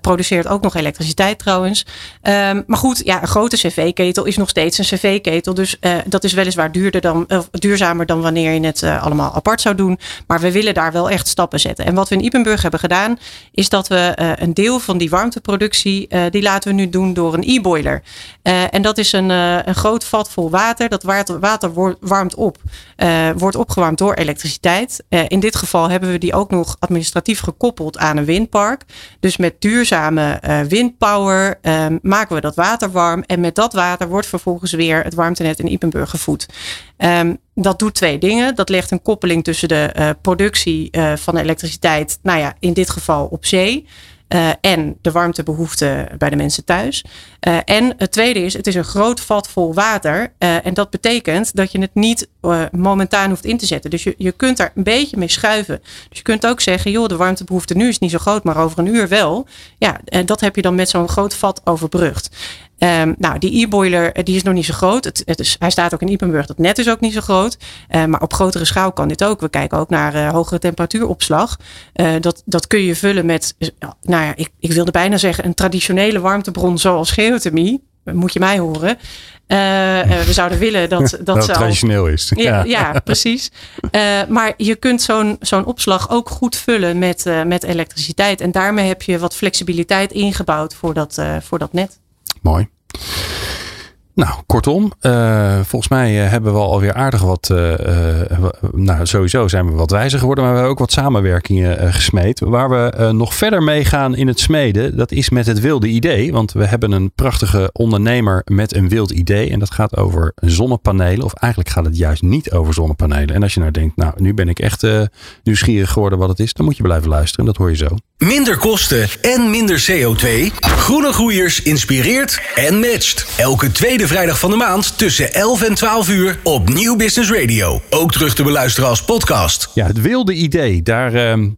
Produceert ook nog elektriciteit trouwens. Um, maar goed, ja, een grote cv-ketel is nog steeds een cv-ketel. Dus dat is weliswaar duurder dan, duurzamer dan wanneer je het allemaal apart zou doen. Maar we willen daar wel echt stappen zetten. En wat we in Ipenburg hebben gedaan, is dat we een deel van die warmteproductie, die laten we nu doen door een e-boiler. en dat is een, een groot vat vol water. Dat water, water warmt op, wordt opgewarmd door elektriciteit. in dit geval hebben we die ook nog administratief gekoppeld aan een windpark. Dus met duurzame windpower maken we dat water warm. En met dat water wordt vervolgens weer het warmtenet in Ipenburg gevoed. Um, dat doet twee dingen. Dat legt een koppeling tussen de productie uh, van elektriciteit, nou ja, in dit geval op zee. Uh, en de warmtebehoeften bij de mensen thuis. Uh, en het tweede is, het is een groot vat vol water. Uh, en dat betekent dat je het niet momentaan hoeft in te zetten. Dus je, je kunt daar een beetje mee schuiven. Dus je kunt ook zeggen, joh, de warmtebehoefte nu is niet zo groot, maar over een uur wel. Ja, en dat heb je dan met zo'n groot vat overbrugd. Ehm, nou, die e-boiler die is nog niet zo groot. Het, het is, hij staat ook in Ipenburg. Dat net is ook niet zo groot. maar op grotere schaal kan dit ook. We kijken ook naar hogere temperatuuropslag. dat, dat kun je vullen met, nou ja, ik, ik wilde bijna zeggen een traditionele warmtebron zoals geothermie moet je mij horen. Uh, we zouden willen dat dat, dat traditioneel is. Ja, ja precies. Uh, maar je kunt zo'n zo'n opslag ook goed vullen met, uh, met elektriciteit. En daarmee heb je wat flexibiliteit ingebouwd voor dat, voor dat net. Mooi. Nou, kortom, uh, volgens mij uh, hebben we alweer aardig wat. Uh, nou, sowieso zijn we wat wijzer geworden, maar we hebben ook wat samenwerkingen gesmeed. Waar we nog verder mee gaan in het smeden, dat is met het wilde idee. Want we hebben een prachtige ondernemer met een wild idee. En dat gaat over zonnepanelen. Of eigenlijk gaat het juist niet over zonnepanelen. En als je nou denkt, nou, nu ben ik echt nieuwsgierig geworden wat het is, dan moet je blijven luisteren. Dat hoor je zo. Minder kosten en minder CO2. Groene Groeiers inspireert en matcht. Elke tweede vrijdag van de maand tussen 11 en 12 uur op Nieuw Business Radio. Ook terug te beluisteren als podcast. Ja, het wilde idee. Daar, uh, uh,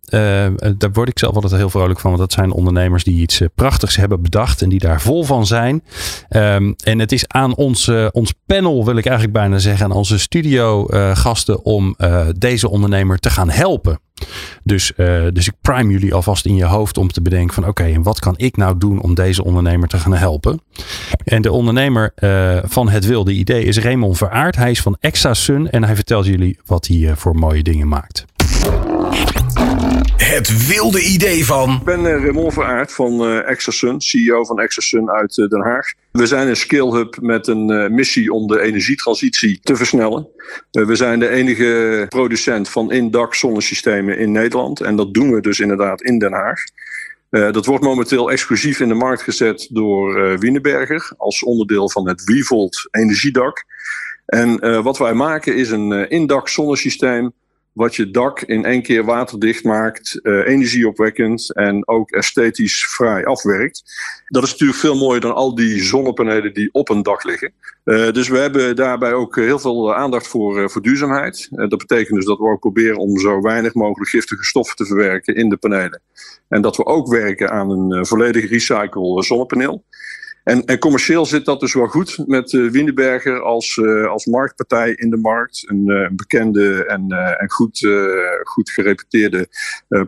daar word ik zelf altijd heel vrolijk van. Want dat zijn ondernemers die iets uh, prachtigs hebben bedacht. En die daar vol van zijn. Um, en het is aan ons, ons panel, wil ik eigenlijk bijna zeggen. Aan onze studio gasten om deze ondernemer te gaan helpen. Dus, uh, dus ik prime jullie alvast in je hoofd om te bedenken van oké, en wat kan ik nou doen om deze ondernemer te gaan helpen? En de ondernemer uh, van het wilde idee is Raymond Veraard. Hij is van Exasun en hij vertelt jullie wat hij uh, voor mooie dingen maakt. Het wilde idee van. Ik ben Raymond Veraard van uh, Exasun, CEO van Exasun uit Den Haag. We zijn een skill hub met een missie om de energietransitie te versnellen. We zijn de enige producent van in-dak zonnesystemen in Nederland. En dat doen we dus inderdaad in Den Haag. Dat wordt momenteel exclusief in de markt gezet door Wienerberger als onderdeel van het Wevolt energiedak. En wat wij maken is een in-dak zonnesysteem wat je dak in één keer waterdicht maakt, uh, energieopwekkend en ook esthetisch vrij afwerkt. Dat is natuurlijk veel mooier dan al die zonnepanelen die op een dak liggen. Uh, dus we hebben daarbij ook heel veel aandacht voor, voor duurzaamheid. dat betekent dus dat we ook proberen om zo weinig mogelijk giftige stoffen te verwerken in de panelen. En dat we ook werken aan een volledig recycle zonnepaneel. En, en, commercieel zit dat dus wel goed met uh, Windenberger als, uh, als marktpartij in de markt. Een, uh, bekende en, en goed, goed gereputeerde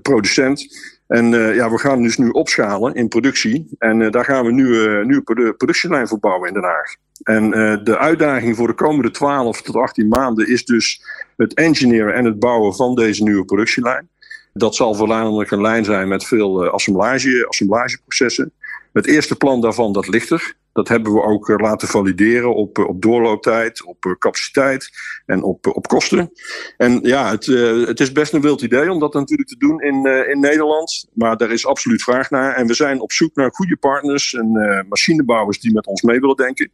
producent. En ja, we gaan dus nu opschalen in productie. En daar gaan we nu een nieuwe productielijn voor bouwen in Den Haag. En de uitdaging voor de komende 12 tot 18 maanden is dus het engineeren en het bouwen van deze nieuwe productielijn. Dat zal voornamelijk een lijn zijn met veel assemblage, assemblageprocessen. Het eerste plan daarvan, dat ligt er. Dat hebben we ook eh, laten valideren op, eh, op doorlooptijd, op eh, capaciteit en op, op kosten. En ja, het, het is best een wild idee om dat natuurlijk te doen in, in Nederland. Maar daar is absoluut vraag naar. En we zijn op zoek naar goede partners en machinebouwers die met ons mee willen denken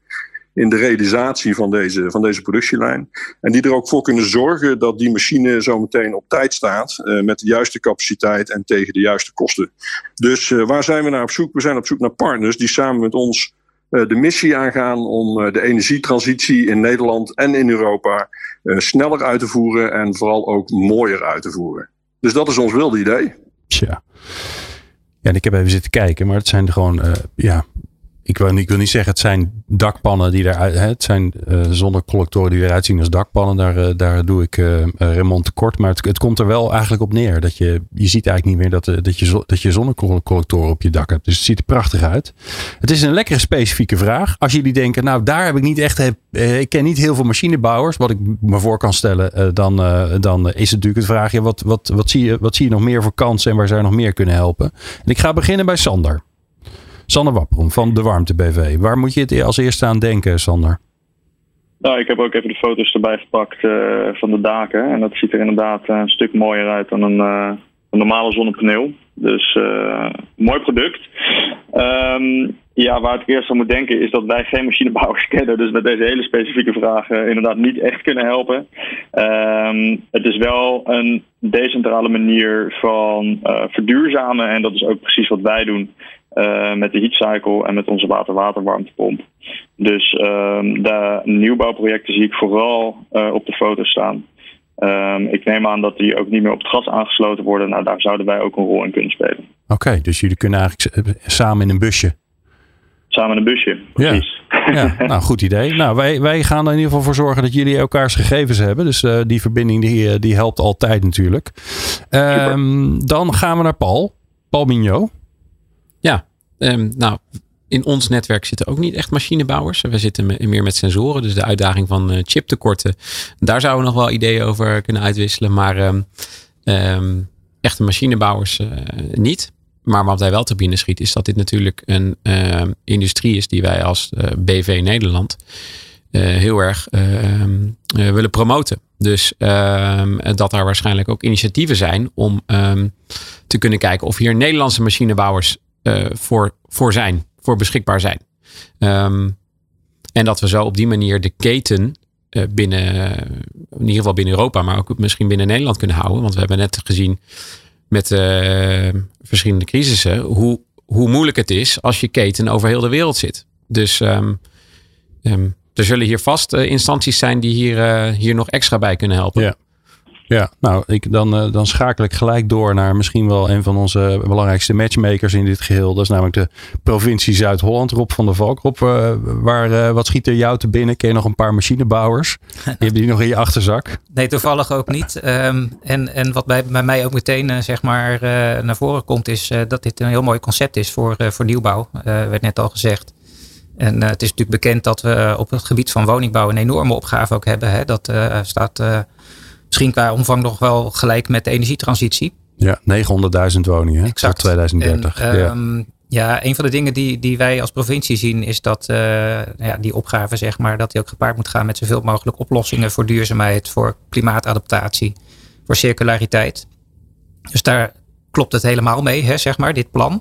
in de realisatie van deze, van deze productielijn. En die er ook voor kunnen zorgen dat die machine zo meteen op tijd staat. Uh, met de juiste capaciteit en tegen de juiste kosten. Dus uh, waar zijn we naar op zoek? We zijn op zoek naar partners die samen met ons uh, de missie aangaan om de energietransitie in Nederland en in Europa sneller uit te voeren en vooral ook mooier uit te voeren. Dus dat is ons wilde idee. Tja. Ja, ik heb even zitten kijken, maar het zijn gewoon ja, ik wil, wil niet zeggen, het zijn dakpannen die eruit. Het zijn uh, zonnecollectoren die eruit zien als dakpannen. Daar, uh, daar doe ik uh, tekort. Maar het, komt er wel eigenlijk op neer. Dat je, je ziet eigenlijk niet meer dat, dat, je, dat je zonnecollectoren op je dak hebt. Dus het ziet er prachtig uit. Het is een lekkere specifieke vraag. Als jullie denken, nou daar heb ik niet echt. ik ken niet heel veel machinebouwers. Wat ik me voor kan stellen, dan, dan is het natuurlijk het vraagje: wat, wat, wat, zie je, wat zie je nog meer voor kansen en waar zou je nog meer kunnen helpen? En ik ga beginnen bij Sander. Sander Wapperom van de Warmte BV. Waar moet je het als eerste aan denken, Sander? Nou, ik heb ook even de foto's erbij gepakt uh, van de daken. En dat ziet er inderdaad een stuk mooier uit dan een, uh, een normale zonnepaneel. Dus mooi product. Um, ja, waar ik eerst aan moet denken is dat wij geen machinebouwers kennen. Dus met deze hele specifieke vragen inderdaad niet echt kunnen helpen. Um, het is wel een decentrale manier van verduurzamen. En dat is ook precies wat wij doen. Uh, met de heatcycle en met onze water-water-warmtepomp. Dus uh, de nieuwbouwprojecten zie ik vooral uh, op de foto staan. Um, ik neem aan dat die ook niet meer op het gas aangesloten worden. Nou, daar zouden wij ook een rol in kunnen spelen. Oké, okay, dus jullie kunnen eigenlijk samen in een busje samen een busje. Precies. Ja, ja nou goed idee. Nou, wij, wij gaan er in ieder geval voor zorgen dat jullie elkaars gegevens hebben. Dus uh, die verbinding die, die helpt altijd natuurlijk. Um, dan gaan we naar Paul. Paul Mignot. Um, nou in ons netwerk zitten ook niet echt machinebouwers. We zitten meer met sensoren. Dus de uitdaging van uh, chiptekorten. Daar zouden we nog wel ideeën over kunnen uitwisselen. Maar um, um, echte machinebouwers uh, niet. Maar wat wij wel te binnen schiet is dat dit natuurlijk een industrie is die wij als uh, BV Nederland heel erg willen promoten. Dus dat daar waarschijnlijk ook initiatieven zijn om te kunnen kijken of hier Nederlandse machinebouwers voor, voor zijn voor beschikbaar zijn. Um, en dat we zo op die manier de keten uh, binnen, in ieder geval binnen Europa, maar ook misschien binnen Nederland kunnen houden. Want we hebben net gezien met uh, verschillende crisissen hoe, hoe moeilijk het is als je keten over heel de wereld zit. Dus um, er zullen hier vast instanties zijn die hier, hier nog extra bij kunnen helpen. Ja. Ja, nou, ik, dan, uh, dan schakel ik gelijk door naar misschien wel een van onze belangrijkste matchmakers in dit geheel. Dat is namelijk de provincie Zuid-Holland, Rob van der Valk. Rob, uh, waar, uh, wat schiet er jou te binnen? Ken je nog een paar machinebouwers? Die hebben die nog in je achterzak? Nee, toevallig ook niet. Um, en, en wat bij, bij mij ook meteen zeg maar naar voren komt, is dat dit een heel mooi concept is voor, voor nieuwbouw. werd net al gezegd. En het is natuurlijk bekend dat we op het gebied van woningbouw een enorme opgave ook hebben. Hè? Dat staat misschien qua omvang nog wel gelijk met de energietransitie. Ja, 900.000 woningen exact. tot 2030. En, ja. Um, ja, een van de dingen die, die wij als provincie zien is dat uh, ja, die opgave, zeg maar, dat die ook gepaard moet gaan met zoveel mogelijk oplossingen voor duurzaamheid, voor klimaatadaptatie, voor circulariteit. Dus daar klopt het helemaal mee, hè, zeg maar, dit plan.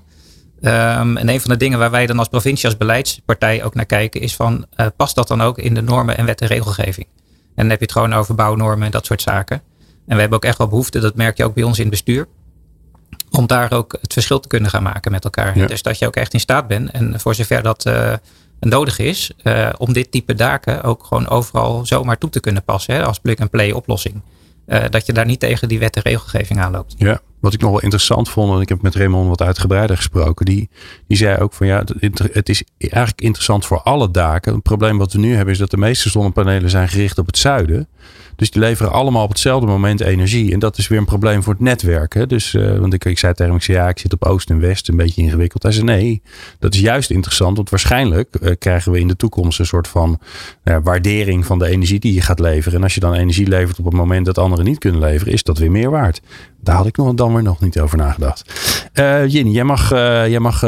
Um, en een van de dingen waar wij dan als provincie, als beleidspartij ook naar kijken, is van uh, past dat dan ook in de normen en wet en regelgeving? En dan heb je het gewoon over bouwnormen en dat soort zaken. En we hebben ook echt wel behoefte, dat merk je ook bij ons in het bestuur. Om daar ook het verschil te kunnen gaan maken met elkaar. Dus dat je ook echt in staat bent. En voor zover dat uh, nodig is, uh, om dit type daken ook gewoon overal zomaar toe te kunnen passen. Hè, als plug-and-play oplossing. Uh, dat je daar niet tegen die wet en regelgeving aanloopt. Ja, wat ik nog wel interessant vond, en ik heb met Raymond wat uitgebreider gesproken, die, die zei ook van ja, het is eigenlijk interessant voor alle daken. Het probleem wat we nu hebben is dat de meeste zonnepanelen zijn gericht op het zuiden. Dus die leveren allemaal op hetzelfde moment energie. En dat is weer een probleem voor het netwerk. Hè? Dus, uh, want ik, ik zei tegen hem, ik zei, ja, ik zit op oost en west, een beetje ingewikkeld. Hij zei, nee, dat is juist interessant. Want waarschijnlijk uh, krijgen we in de toekomst een soort van uh, waardering van de energie die je gaat leveren. En als je dan energie levert op het moment dat anderen niet kunnen leveren, is dat weer meer waard. Daar had ik nog, dan weer nog niet over nagedacht. Jenny, jij mag, jij mag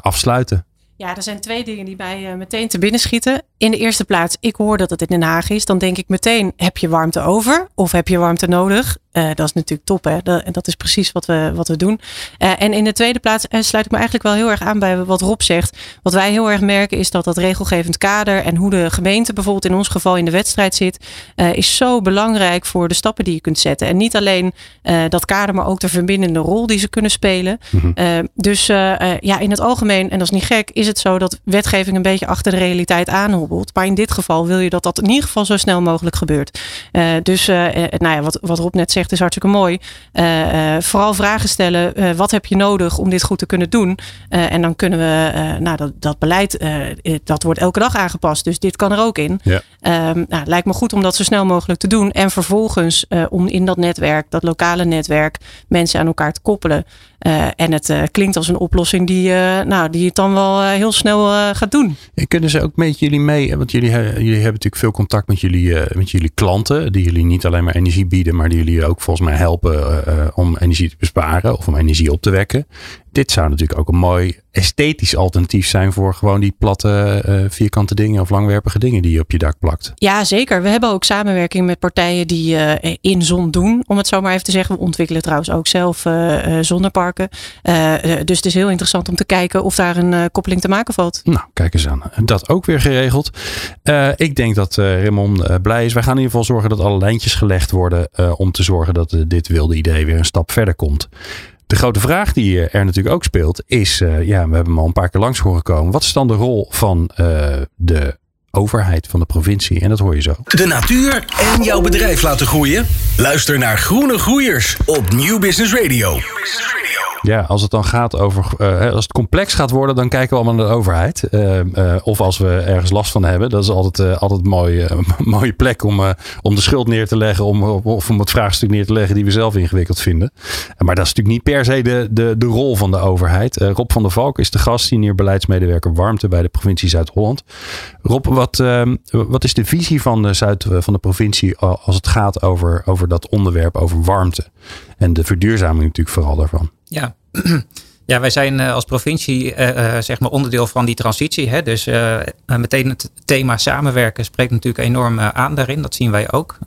afsluiten. Ja, er zijn twee dingen die mij uh, meteen te binnen schieten. In de eerste plaats, ik hoor dat het in Den Haag is. Dan denk ik meteen, heb je warmte over? Of heb je warmte nodig? Uh, dat is natuurlijk top, hè? Dat, dat is precies wat we, wat we doen. Uh, en in de tweede plaats sluit ik me eigenlijk wel heel erg aan bij wat Rob zegt. Wat wij heel erg merken is dat dat regelgevend kader en hoe de gemeente bijvoorbeeld in ons geval in de wedstrijd zit, is zo belangrijk voor de stappen die je kunt zetten. En niet alleen dat kader, maar ook de verbindende rol die ze kunnen spelen. Mm -hmm. dus ja, in het algemeen, en dat is niet gek, is het zo dat wetgeving een beetje achter de realiteit aanhobbelt. Maar in dit geval wil je dat dat in ieder geval zo snel mogelijk gebeurt. Dus nou ja, wat, wat Rob net zegt is hartstikke mooi. Uh, vooral vragen stellen. wat heb je nodig om dit goed te kunnen doen? en dan kunnen we, nou dat, dat beleid, dat wordt elke dag aangepast. Dus dit kan er ook in. Ja. Um, nou, lijkt me goed om dat zo snel mogelijk te doen. En vervolgens om in dat netwerk, dat lokale netwerk, mensen aan elkaar te koppelen. Uh, en het uh, klinkt als een oplossing die, uh, nou, die het dan wel heel snel gaat doen. En kunnen ze ook met jullie mee? Want jullie, jullie hebben natuurlijk veel contact met jullie, met jullie klanten. Die jullie niet alleen maar energie bieden, maar die jullie ook volgens mij helpen om energie te besparen of om energie op te wekken dit zou natuurlijk ook een mooi esthetisch alternatief zijn voor gewoon die platte uh, vierkante dingen of langwerpige dingen die je op je dak plakt. Ja, zeker. We hebben ook samenwerking met partijen die uh, in zon doen, om het zo maar even te zeggen. We ontwikkelen trouwens ook zelf uh, zonneparken. dus het is heel interessant om te kijken of daar een koppeling te maken valt. Nou, kijk eens aan. Dat ook weer geregeld. ik denk dat Raymond blij is. Wij gaan in ieder geval zorgen dat alle lijntjes gelegd worden om te zorgen dat dit wilde idee weer een stap verder komt. De grote vraag die er natuurlijk ook speelt is, uh, ja, we hebben hem al een paar keer langs horen komen. Wat is dan de rol van uh, de overheid van de provincie? En dat hoor je zo. De natuur en jouw bedrijf laten groeien? Luister naar Groene Groeiers op Nieuw Business Radio. New Business Radio. Ja, als het dan gaat over. Uh, als het complex gaat worden, dan kijken we allemaal naar de overheid. Uh, uh, of als we ergens last van hebben. Dat is altijd, altijd een mooie, mooie plek om, om de schuld neer te leggen. Om, of om het vraagstuk neer te leggen die we zelf ingewikkeld vinden. Maar dat is natuurlijk niet per se de, de, de rol van de overheid. Rob van der Valk is de gast, senior beleidsmedewerker warmte bij de provincie Zuid-Holland. Rob, wat, ehm, wat is de visie van de, Zuid, van de provincie als het gaat over, over dat onderwerp, over warmte? En de verduurzaming natuurlijk vooral daarvan. Ja. Ja, wij zijn eh, als provincie uh, zeg maar onderdeel van die transitie. Hè? Dus uh, meteen het thema samenwerken spreekt natuurlijk enorm aan daarin. Dat zien wij ook.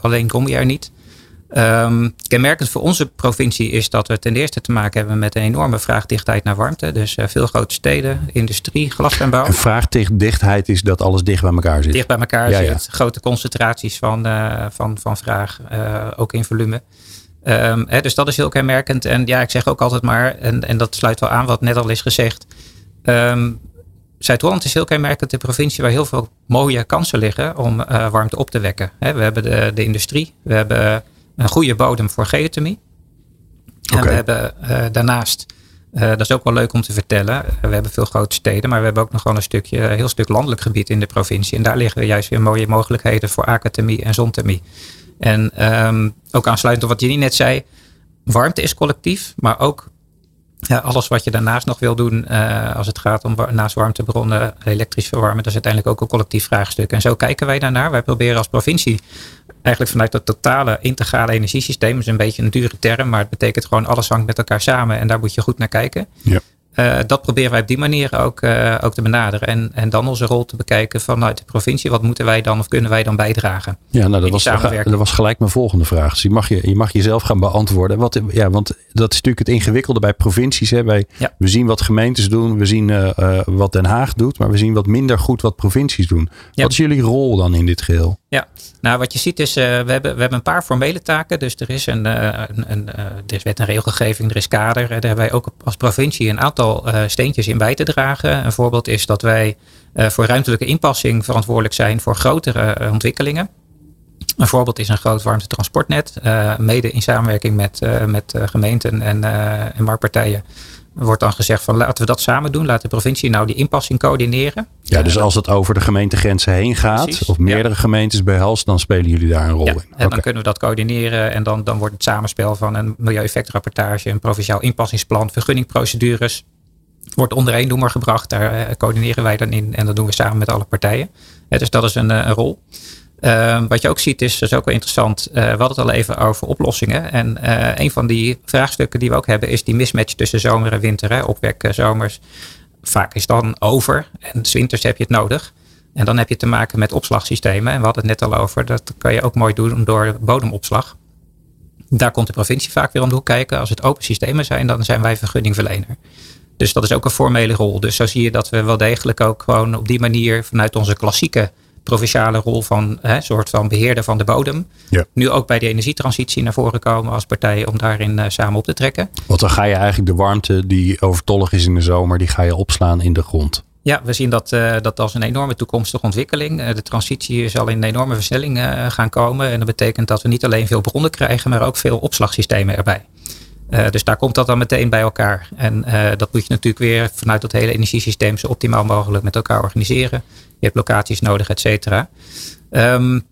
alleen kom je er niet. Um, kenmerkend voor onze provincie is dat we ten eerste te maken hebben met een enorme vraagdichtheid naar warmte. Dus veel grote steden, industrie, glas en bouw. En vraagdichtheid is dat alles dicht bij elkaar zit. Dicht bij elkaar zit. Grote concentraties van, van, van vraag, ook in volume. Um, hè, dus dat is heel kenmerkend. En ja, ik zeg ook altijd maar, en, en dat sluit wel aan wat net al is gezegd. Um, Zuid-Holland is heel kenmerkend de provincie waar heel veel mooie kansen liggen om uh, warmte op te wekken. we hebben de, de industrie, we hebben een goede bodem voor geothermie. En we hebben uh, daarnaast, uh, dat is ook wel leuk om te vertellen, we hebben veel grote steden, maar we hebben ook nog wel een stukje, een heel stuk landelijk gebied in de provincie. En daar liggen juist weer mooie mogelijkheden voor aquathermie en zonthermie. En um, ook aansluitend op wat Jenny net zei. Warmte is collectief, maar ook ja, alles wat je daarnaast nog wil doen uh, als het gaat om naast warmtebronnen elektrisch verwarmen, dat is uiteindelijk ook een collectief vraagstuk. En zo kijken wij daarnaar. Wij proberen als provincie eigenlijk vanuit dat totale integrale energiesysteem, is een beetje een dure term, maar het betekent gewoon alles hangt met elkaar samen en daar moet je goed naar kijken. Ja. Uh, dat proberen wij op die manier ook, uh, ook te benaderen. En, en dan onze rol te bekijken vanuit de provincie. Wat moeten wij dan of kunnen wij dan bijdragen? Ja, nou, dat, was, dat was gelijk mijn volgende vraag. Dus je mag, je, je mag jezelf gaan beantwoorden. Wat, ja, want dat is natuurlijk het ingewikkelde bij provincies. Hè. Wij, ja. We zien wat gemeentes doen. We zien uh, wat Den Haag doet. Maar we zien wat minder goed wat provincies doen. Ja. Wat is jullie rol dan in dit geheel? Ja, nou wat je ziet is, we, hebben, we hebben een paar formele taken. Dus er is een, een, een, er is wet en regelgeving, er is kader. Daar hebben wij ook als provincie een aantal uh, steentjes in bij te dragen. Een voorbeeld is dat wij uh, voor ruimtelijke inpassing verantwoordelijk zijn voor grotere uh, ontwikkelingen. Een voorbeeld is een groot warmtetransportnet, mede in samenwerking met, met gemeenten en, en marktpartijen wordt dan gezegd van laten we dat samen doen. Laat de provincie nou die inpassing coördineren. Ja, dus als het over de gemeentegrenzen heen gaat, Precies, of meerdere ja. gemeentes behelst, dan spelen jullie daar een rol ja, in. En okay. dan kunnen we dat coördineren en dan, dan wordt het samenspel van een milieueffectrapportage, een provinciaal inpassingsplan, vergunningprocedures. Wordt onder één noemer gebracht, daar uh, coördineren wij dan in en dat doen we samen met alle partijen. Dus dat is een, uh, een rol. Uh, wat je ook ziet is, dat is ook wel interessant. Uh, we hadden het al even over oplossingen. En een van die vraagstukken die we ook hebben is die mismatch tussen zomer en winter. Hè. Opwek zomers. Vaak is dan over. En winters heb je het nodig. En dan heb je te maken met opslagsystemen. En we hadden het net al over. Dat kan je ook mooi doen door bodemopslag. Daar komt de provincie vaak weer om de hoek kijken. Als het open systemen zijn, dan zijn wij vergunningverlener. Dus dat is ook een formele rol. Dus zo zie je dat we wel degelijk ook gewoon op die manier vanuit onze klassieke provinciale rol van hè, soort van beheerder van de bodem. Ja. Nu ook bij de energietransitie naar voren komen als partij om daarin uh, samen op te trekken. Want dan ga je eigenlijk de warmte die overtollig is in de zomer, die ga je opslaan in de grond. Ja, we zien dat, uh, dat als een enorme toekomstige ontwikkeling. Uh, de transitie zal in een enorme versnelling gaan komen. En dat betekent dat we niet alleen veel bronnen krijgen, maar ook veel opslagsystemen erbij. Uh, dus daar komt dat dan meteen bij elkaar. En uh, dat moet je natuurlijk weer vanuit dat hele energiesysteem zo optimaal mogelijk met elkaar organiseren. Je hebt locaties nodig, et cetera. Um,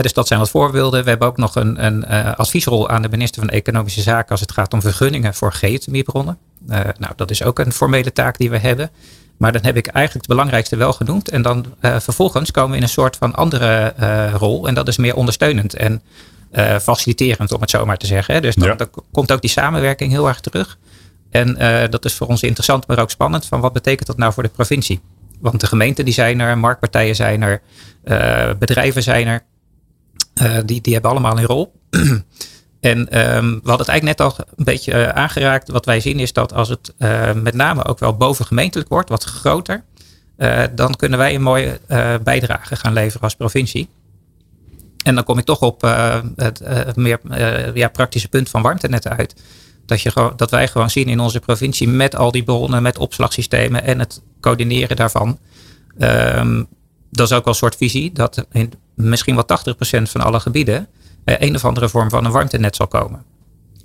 dus dat zijn wat voorbeelden. We hebben ook nog een, een uh, adviesrol aan de minister van Economische Zaken als het gaat om vergunningen voor geothermiebronnen. nou, dat is ook een formele taak die we hebben. Maar dan heb ik eigenlijk het belangrijkste wel genoemd. En dan vervolgens komen we in een soort van andere rol. En dat is meer ondersteunend. En uh, faciliterend, om het zo maar te zeggen. Hè. Dus dan, ja. dan, komt ook die samenwerking heel erg terug. En uh, dat is voor ons interessant, maar ook spannend. Van wat betekent dat nou voor de provincie? Want de gemeenten die zijn er, marktpartijen zijn er, uh, bedrijven zijn er. die, die hebben allemaal een rol. en um, we hadden het eigenlijk net al een beetje aangeraakt. Wat wij zien is dat als het met name ook wel bovengemeentelijk wordt, wat groter. dan kunnen wij een mooie bijdrage gaan leveren als provincie. En dan kom ik toch op uh, het uh, meer uh, ja, praktische punt van warmtenetten uit. Dat, je, dat wij gewoon zien in onze provincie met al die bronnen, met opslagsystemen en het coördineren daarvan. Um, dat is ook wel een soort visie dat in misschien wel 80% van alle gebieden een of andere vorm van een warmtenet zal komen.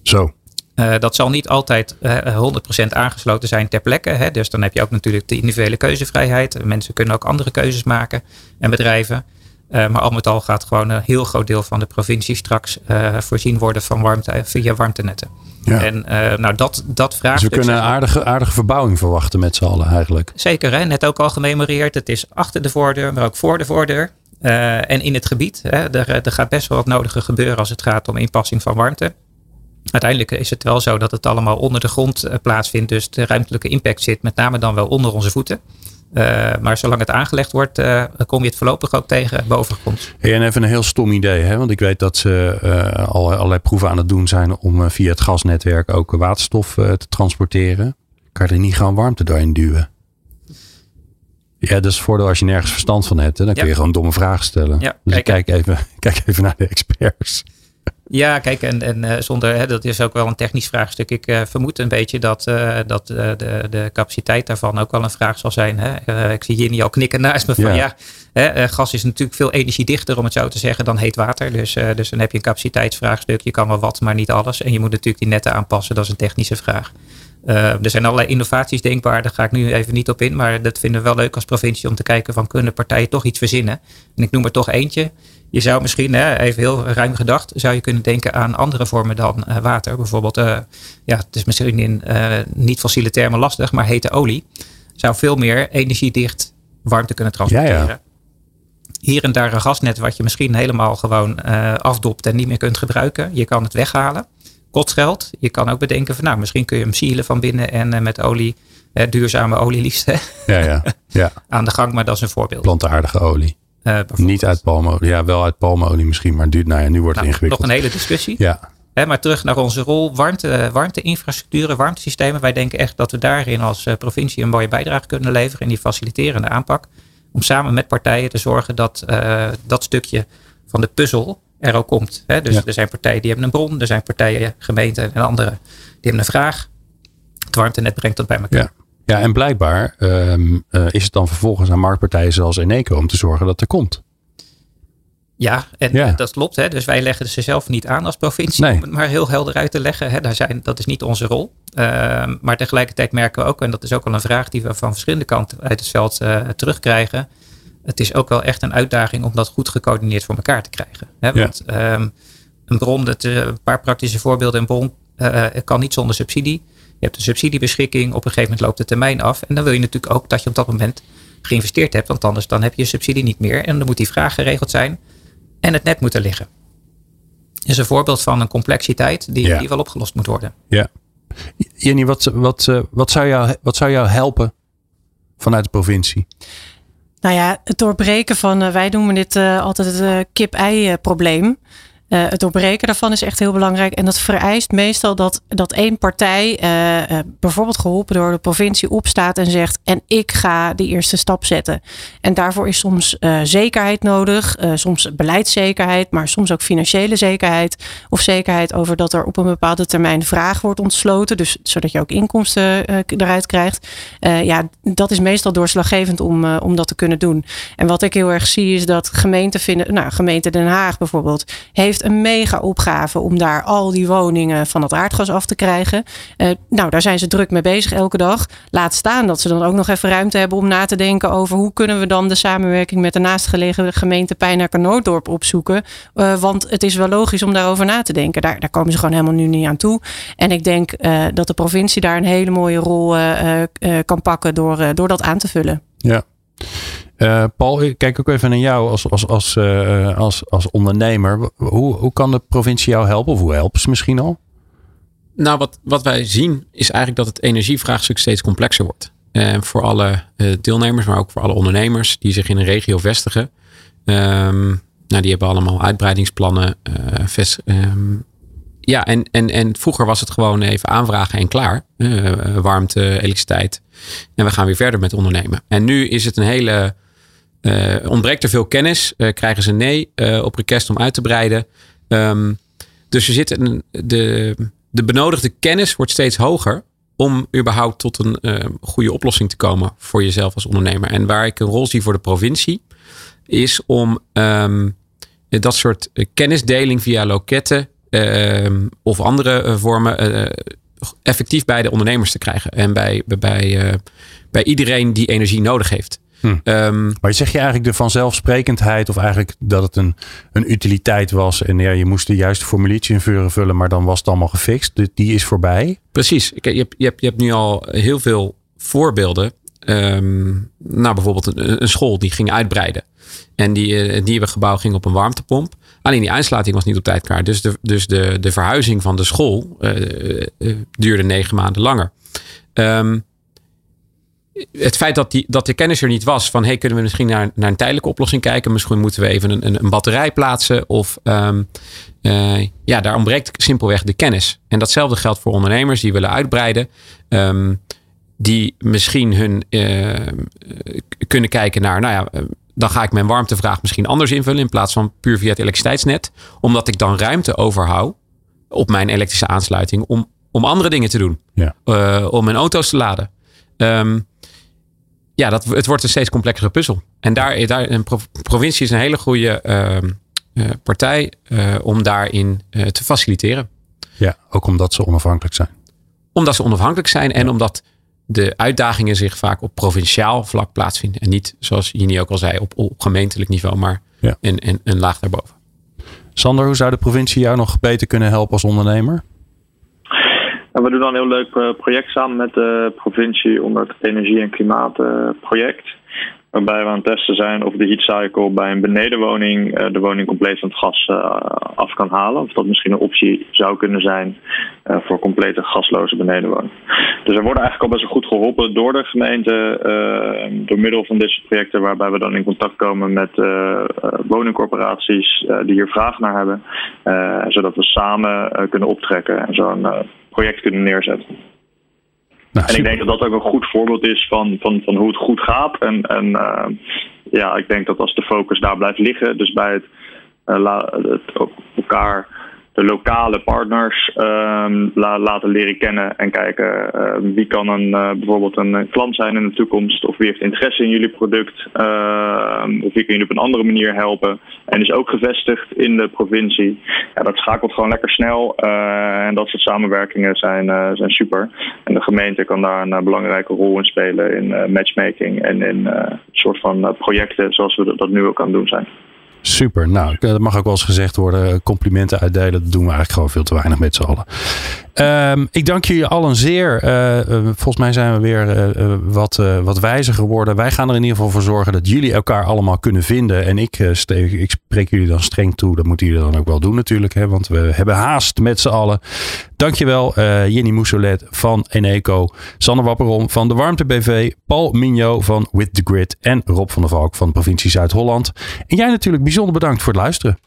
Zo. Uh, dat zal niet altijd uh, 100% aangesloten zijn ter plekke. Hè? Dus dan heb je ook natuurlijk de individuele keuzevrijheid. Mensen kunnen ook andere keuzes maken en bedrijven. Uh, maar al met al gaat gewoon een heel groot deel van de provincie straks voorzien worden van warmte via warmtenetten. Ja. En nou, dat, dat vraagt. Dus we kunnen een aardige, aardige verbouwing verwachten met z'n allen eigenlijk. Zeker, hè? net ook al gememoreerd. Het is achter de voordeur, maar ook voor de voordeur. en in het gebied. Hè? Er, er gaat best wel wat nodige gebeuren als het gaat om inpassing van warmte. Uiteindelijk is het wel zo dat het allemaal onder de grond eh, plaatsvindt. Dus de ruimtelijke impact zit met name dan wel onder onze voeten. Uh, maar zolang het aangelegd wordt, uh, kom je het voorlopig ook tegen bovengrond. Hey, en even een heel stom idee, hè? want ik weet dat ze uh, al, allerlei proeven aan het doen zijn om via het gasnetwerk ook waterstof te transporteren. Kan je er niet gewoon warmte doorheen duwen? Ja, dat is het voordeel als je nergens verstand van hebt. Hè? Dan kun je gewoon domme vragen stellen. Ja, dus kijk, kijk, even, kijk even naar de experts. Ja, kijk, en, en uh, zonder, hè, dat is ook wel een technisch vraagstuk. Ik uh, vermoed een beetje dat, uh, dat de, de capaciteit daarvan ook wel een vraag zal zijn. Hè? ik zie niet al knikken naast me van ja, hè, gas is natuurlijk veel energiedichter, om het zo te zeggen, dan heet water. Dus, dus dan heb je een capaciteitsvraagstuk. Je kan wel wat, maar niet alles. En je moet natuurlijk die netten aanpassen, dat is een technische vraag. er zijn allerlei innovaties denkbaar, daar ga ik nu even niet op in. Maar dat vinden we wel leuk als provincie om te kijken van kunnen partijen toch iets verzinnen. En ik noem er toch eentje. Je zou misschien, hè, even heel ruim gedacht, zou je kunnen denken aan andere vormen dan uh, water. Bijvoorbeeld, uh, ja, het is misschien in uh, niet fossiele termen lastig, maar hete olie zou veel meer energiedicht warmte kunnen transporteren. Ja, ja. Hier en daar een gasnet wat je misschien helemaal gewoon afdopt en niet meer kunt gebruiken. Je kan het weghalen. Kost geld. Je kan ook bedenken van nou, misschien kun je hem sealen van binnen en met olie, duurzame olie liefst, hè, ja, ja, ja. aan de gang. Maar dat is een voorbeeld. Plantaardige olie. Uh, Niet uit palmolie. Ja, wel uit palmolie misschien, maar duurt, nou ja, nu wordt het nou, ingewikkeld. Nog een hele discussie. Ja. maar terug naar onze rol, warmte, warmteinfrastructuren, warmtesystemen. Wij denken echt dat we daarin als eh, provincie een mooie bijdrage kunnen leveren in die faciliterende aanpak. Om samen met partijen te zorgen dat uh, dat stukje van de puzzel er ook komt. dus er zijn partijen die hebben een bron, er zijn partijen, gemeenten en anderen die hebben een vraag. Het warmtenet brengt dat bij elkaar. Ja. Ja, en blijkbaar um, uh, is het dan vervolgens aan marktpartijen zoals Eneco om te zorgen dat er komt. Ja, en ja. dat klopt. Hè. Dus wij leggen ze zelf niet aan als provincie nee. om het maar heel helder uit te leggen. Hè. Daar zijn, dat is niet onze rol. Uh, maar tegelijkertijd merken we ook, en dat is ook al een vraag die we van verschillende kanten uit het veld uh, terugkrijgen. Het is ook wel echt een uitdaging om dat goed gecoördineerd voor elkaar te krijgen. Hè. Want ja. um, een bron, dat, een paar praktische voorbeelden. Een bron kan niet zonder subsidie. Je hebt een subsidiebeschikking. Op een gegeven moment loopt de termijn af. En dan wil je natuurlijk ook dat je op dat moment geïnvesteerd hebt. Want anders dan heb je je subsidie niet meer. En dan moet die vraag geregeld zijn. En het net moet er liggen. Dat is een voorbeeld van een complexiteit die, die wel opgelost moet worden. Ja. Jenny, wat, wat, eh, wat, zou jou, wat zou jou helpen vanuit de provincie? Nou ja, het doorbreken van, uh, wij noemen dit uh, altijd het uh, kip-ei probleem. Uh, het doorbreken daarvan is echt heel belangrijk. En dat vereist meestal dat, dat één partij, uh, uh, bijvoorbeeld geholpen door de provincie, opstaat en zegt: En ik ga de eerste stap zetten. En daarvoor is soms zekerheid nodig, soms beleidszekerheid, maar soms ook financiële zekerheid. Of zekerheid over dat er op een bepaalde termijn vraag wordt ontsloten. Dus zodat je ook inkomsten eruit krijgt. ja, dat is meestal doorslaggevend om, om dat te kunnen doen. En wat ik heel erg zie is dat gemeenten vinden, nou, gemeente Den Haag bijvoorbeeld, heeft een mega opgave om daar al die woningen van het aardgas af te krijgen. Uh, nou, daar zijn ze druk mee bezig elke dag. Laat staan dat ze dan ook nog even ruimte hebben om na te denken over hoe kunnen we dan de samenwerking met de naastgelegen gemeente Pijnacker Nooddorp opzoeken. Uh, want het is wel logisch om daarover na te denken. Daar, daar komen ze gewoon helemaal nu niet aan toe. En ik denk uh, dat de provincie daar een hele mooie rol kan pakken door, door dat aan te vullen. Ja. Uh, Paul, ik kijk ook even naar jou als, als, als, uh, als, als ondernemer. Hoe, hoe kan de provincie jou helpen? Of hoe helpen ze misschien al? Nou, wat, wat wij zien is eigenlijk dat het energievraagstuk steeds complexer wordt. Uh, voor alle deelnemers, maar ook voor alle ondernemers die zich in een regio vestigen. Um, nou, die hebben allemaal uitbreidingsplannen. Vest, um, ja, en, en, en vroeger was het gewoon even aanvragen en klaar. warmte, elektriciteit. En we gaan weer verder met ondernemen. En nu is het een hele ontbreekt er veel kennis? Uh, krijgen ze nee uh, op request om uit te breiden? Um, dus er zit de, de benodigde kennis wordt steeds hoger om überhaupt tot een goede oplossing te komen voor jezelf als ondernemer. En waar ik een rol zie voor de provincie, is om um, dat soort kennisdeling via loketten ehm, of andere vormen effectief bij de ondernemers te krijgen. En bij, bij, bij iedereen die energie nodig heeft. Hm. Um, maar zeg je eigenlijk de vanzelfsprekendheid of eigenlijk dat het een, een utiliteit was en ja, je moest de juiste formuliertje invullen, vullen, maar dan was het allemaal gefixt. Die is voorbij. Precies. Je hebt, je hebt, je hebt nu al heel veel voorbeelden. Um, nou, bijvoorbeeld een, een, school die ging uitbreiden. En die, uh, het nieuwe gebouw ging op een warmtepomp. Alleen die aansluiting was niet op tijd klaar. Dus de, dus de, de verhuizing van de school uh, uh, duurde negen maanden langer. Um, het feit dat, die, dat de kennis er niet was van hey, kunnen we misschien naar, naar een tijdelijke oplossing kijken. Misschien moeten we even een, een, een batterij plaatsen. Of um, uh, ja, daar ontbreekt simpelweg de kennis. En datzelfde geldt voor ondernemers die willen uitbreiden. Um, die misschien hun uh, kunnen kijken naar, nou ja, dan ga ik mijn warmtevraag misschien anders invullen in plaats van puur via het elektriciteitsnet. Omdat ik dan ruimte overhoud op mijn elektrische aansluiting om, om andere dingen te doen. Ja. Uh, om mijn auto's te laden. Um, ja, dat, het wordt een steeds complexere puzzel. En daar, daar een provincie is een hele goede uh, partij uh, om daarin te faciliteren. Ja, ook omdat ze onafhankelijk zijn. Omdat ze onafhankelijk zijn en omdat de uitdagingen zich vaak op provinciaal vlak plaatsvinden. En niet, zoals Jini ook al zei, op, op gemeentelijk niveau, maar ja. een, een, een laag daarboven. Sander, hoe zou de provincie jou nog beter kunnen helpen als ondernemer? We doen dan een heel leuk eh, project samen met de provincie onder het energie- en klimaatproject. Waarbij we aan het testen zijn of de heat cycle bij een benedenwoning eh, de woning compleet van het gas eh, af kan halen. Of dat misschien een optie zou kunnen zijn voor complete gasloze benedenwoning. Dus er worden eigenlijk al best wel goed geholpen door de gemeente. door middel van dit projecten waarbij we dan in contact komen met woningcorporaties die hier vraag naar hebben. zodat we samen kunnen optrekken en zo'n project kunnen neerzetten. Nou, en ik denk dat dat ook een goed voorbeeld is van, van, van hoe het goed gaat. En, en uh, ja, ik denk dat als de focus daar blijft liggen, dus bij het, uh, het elkaar de lokale partners la, laten leren kennen en kijken uh, wie kan een, uh, bijvoorbeeld een klant zijn in de toekomst of wie heeft interesse in jullie product uh, of wie kun jullie op een andere manier helpen en is ook gevestigd in de provincie. Ja, dat schakelt gewoon lekker snel eh, en dat soort samenwerkingen zijn, eh, zijn super. En de gemeente kan daar een belangrijke rol in spelen in matchmaking en in soort van projecten zoals we dat nu ook aan het doen zijn. Super. Nou, dat mag ook wel eens gezegd worden. Complimenten uitdelen, dat doen we eigenlijk gewoon veel te weinig met z'n allen. Um, ik dank jullie allen zeer. Uh, volgens mij zijn we weer uh, wat, wat wijzer geworden. Wij gaan er in ieder geval voor zorgen dat jullie elkaar allemaal kunnen vinden. En ik, ik spreek jullie dan streng toe. Dat moeten jullie dan ook wel doen natuurlijk. Hè, want we hebben haast met z'n allen. Dankjewel Jenny Moussolet van Eneco. Sanne Wapperom van de Warmte BV. Paul Mignot van With The Grid. En Rob van der Valk van de provincie Zuid-Holland. En jij natuurlijk bijzonder bedankt voor het luisteren.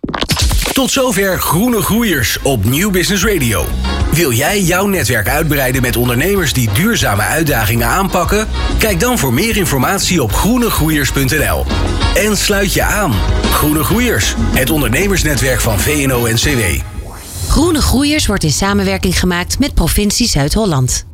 Tot zover Groene Groeiers op Nieuw Business Radio. Wil jij jouw netwerk uitbreiden met ondernemers die duurzame uitdagingen aanpakken? Kijk dan voor meer informatie op groenegroeiers.nl. En sluit je aan. Groene Groeiers, het ondernemersnetwerk van VNO-NCW. Groene Groeiers wordt in samenwerking gemaakt met provincie Zuid-Holland.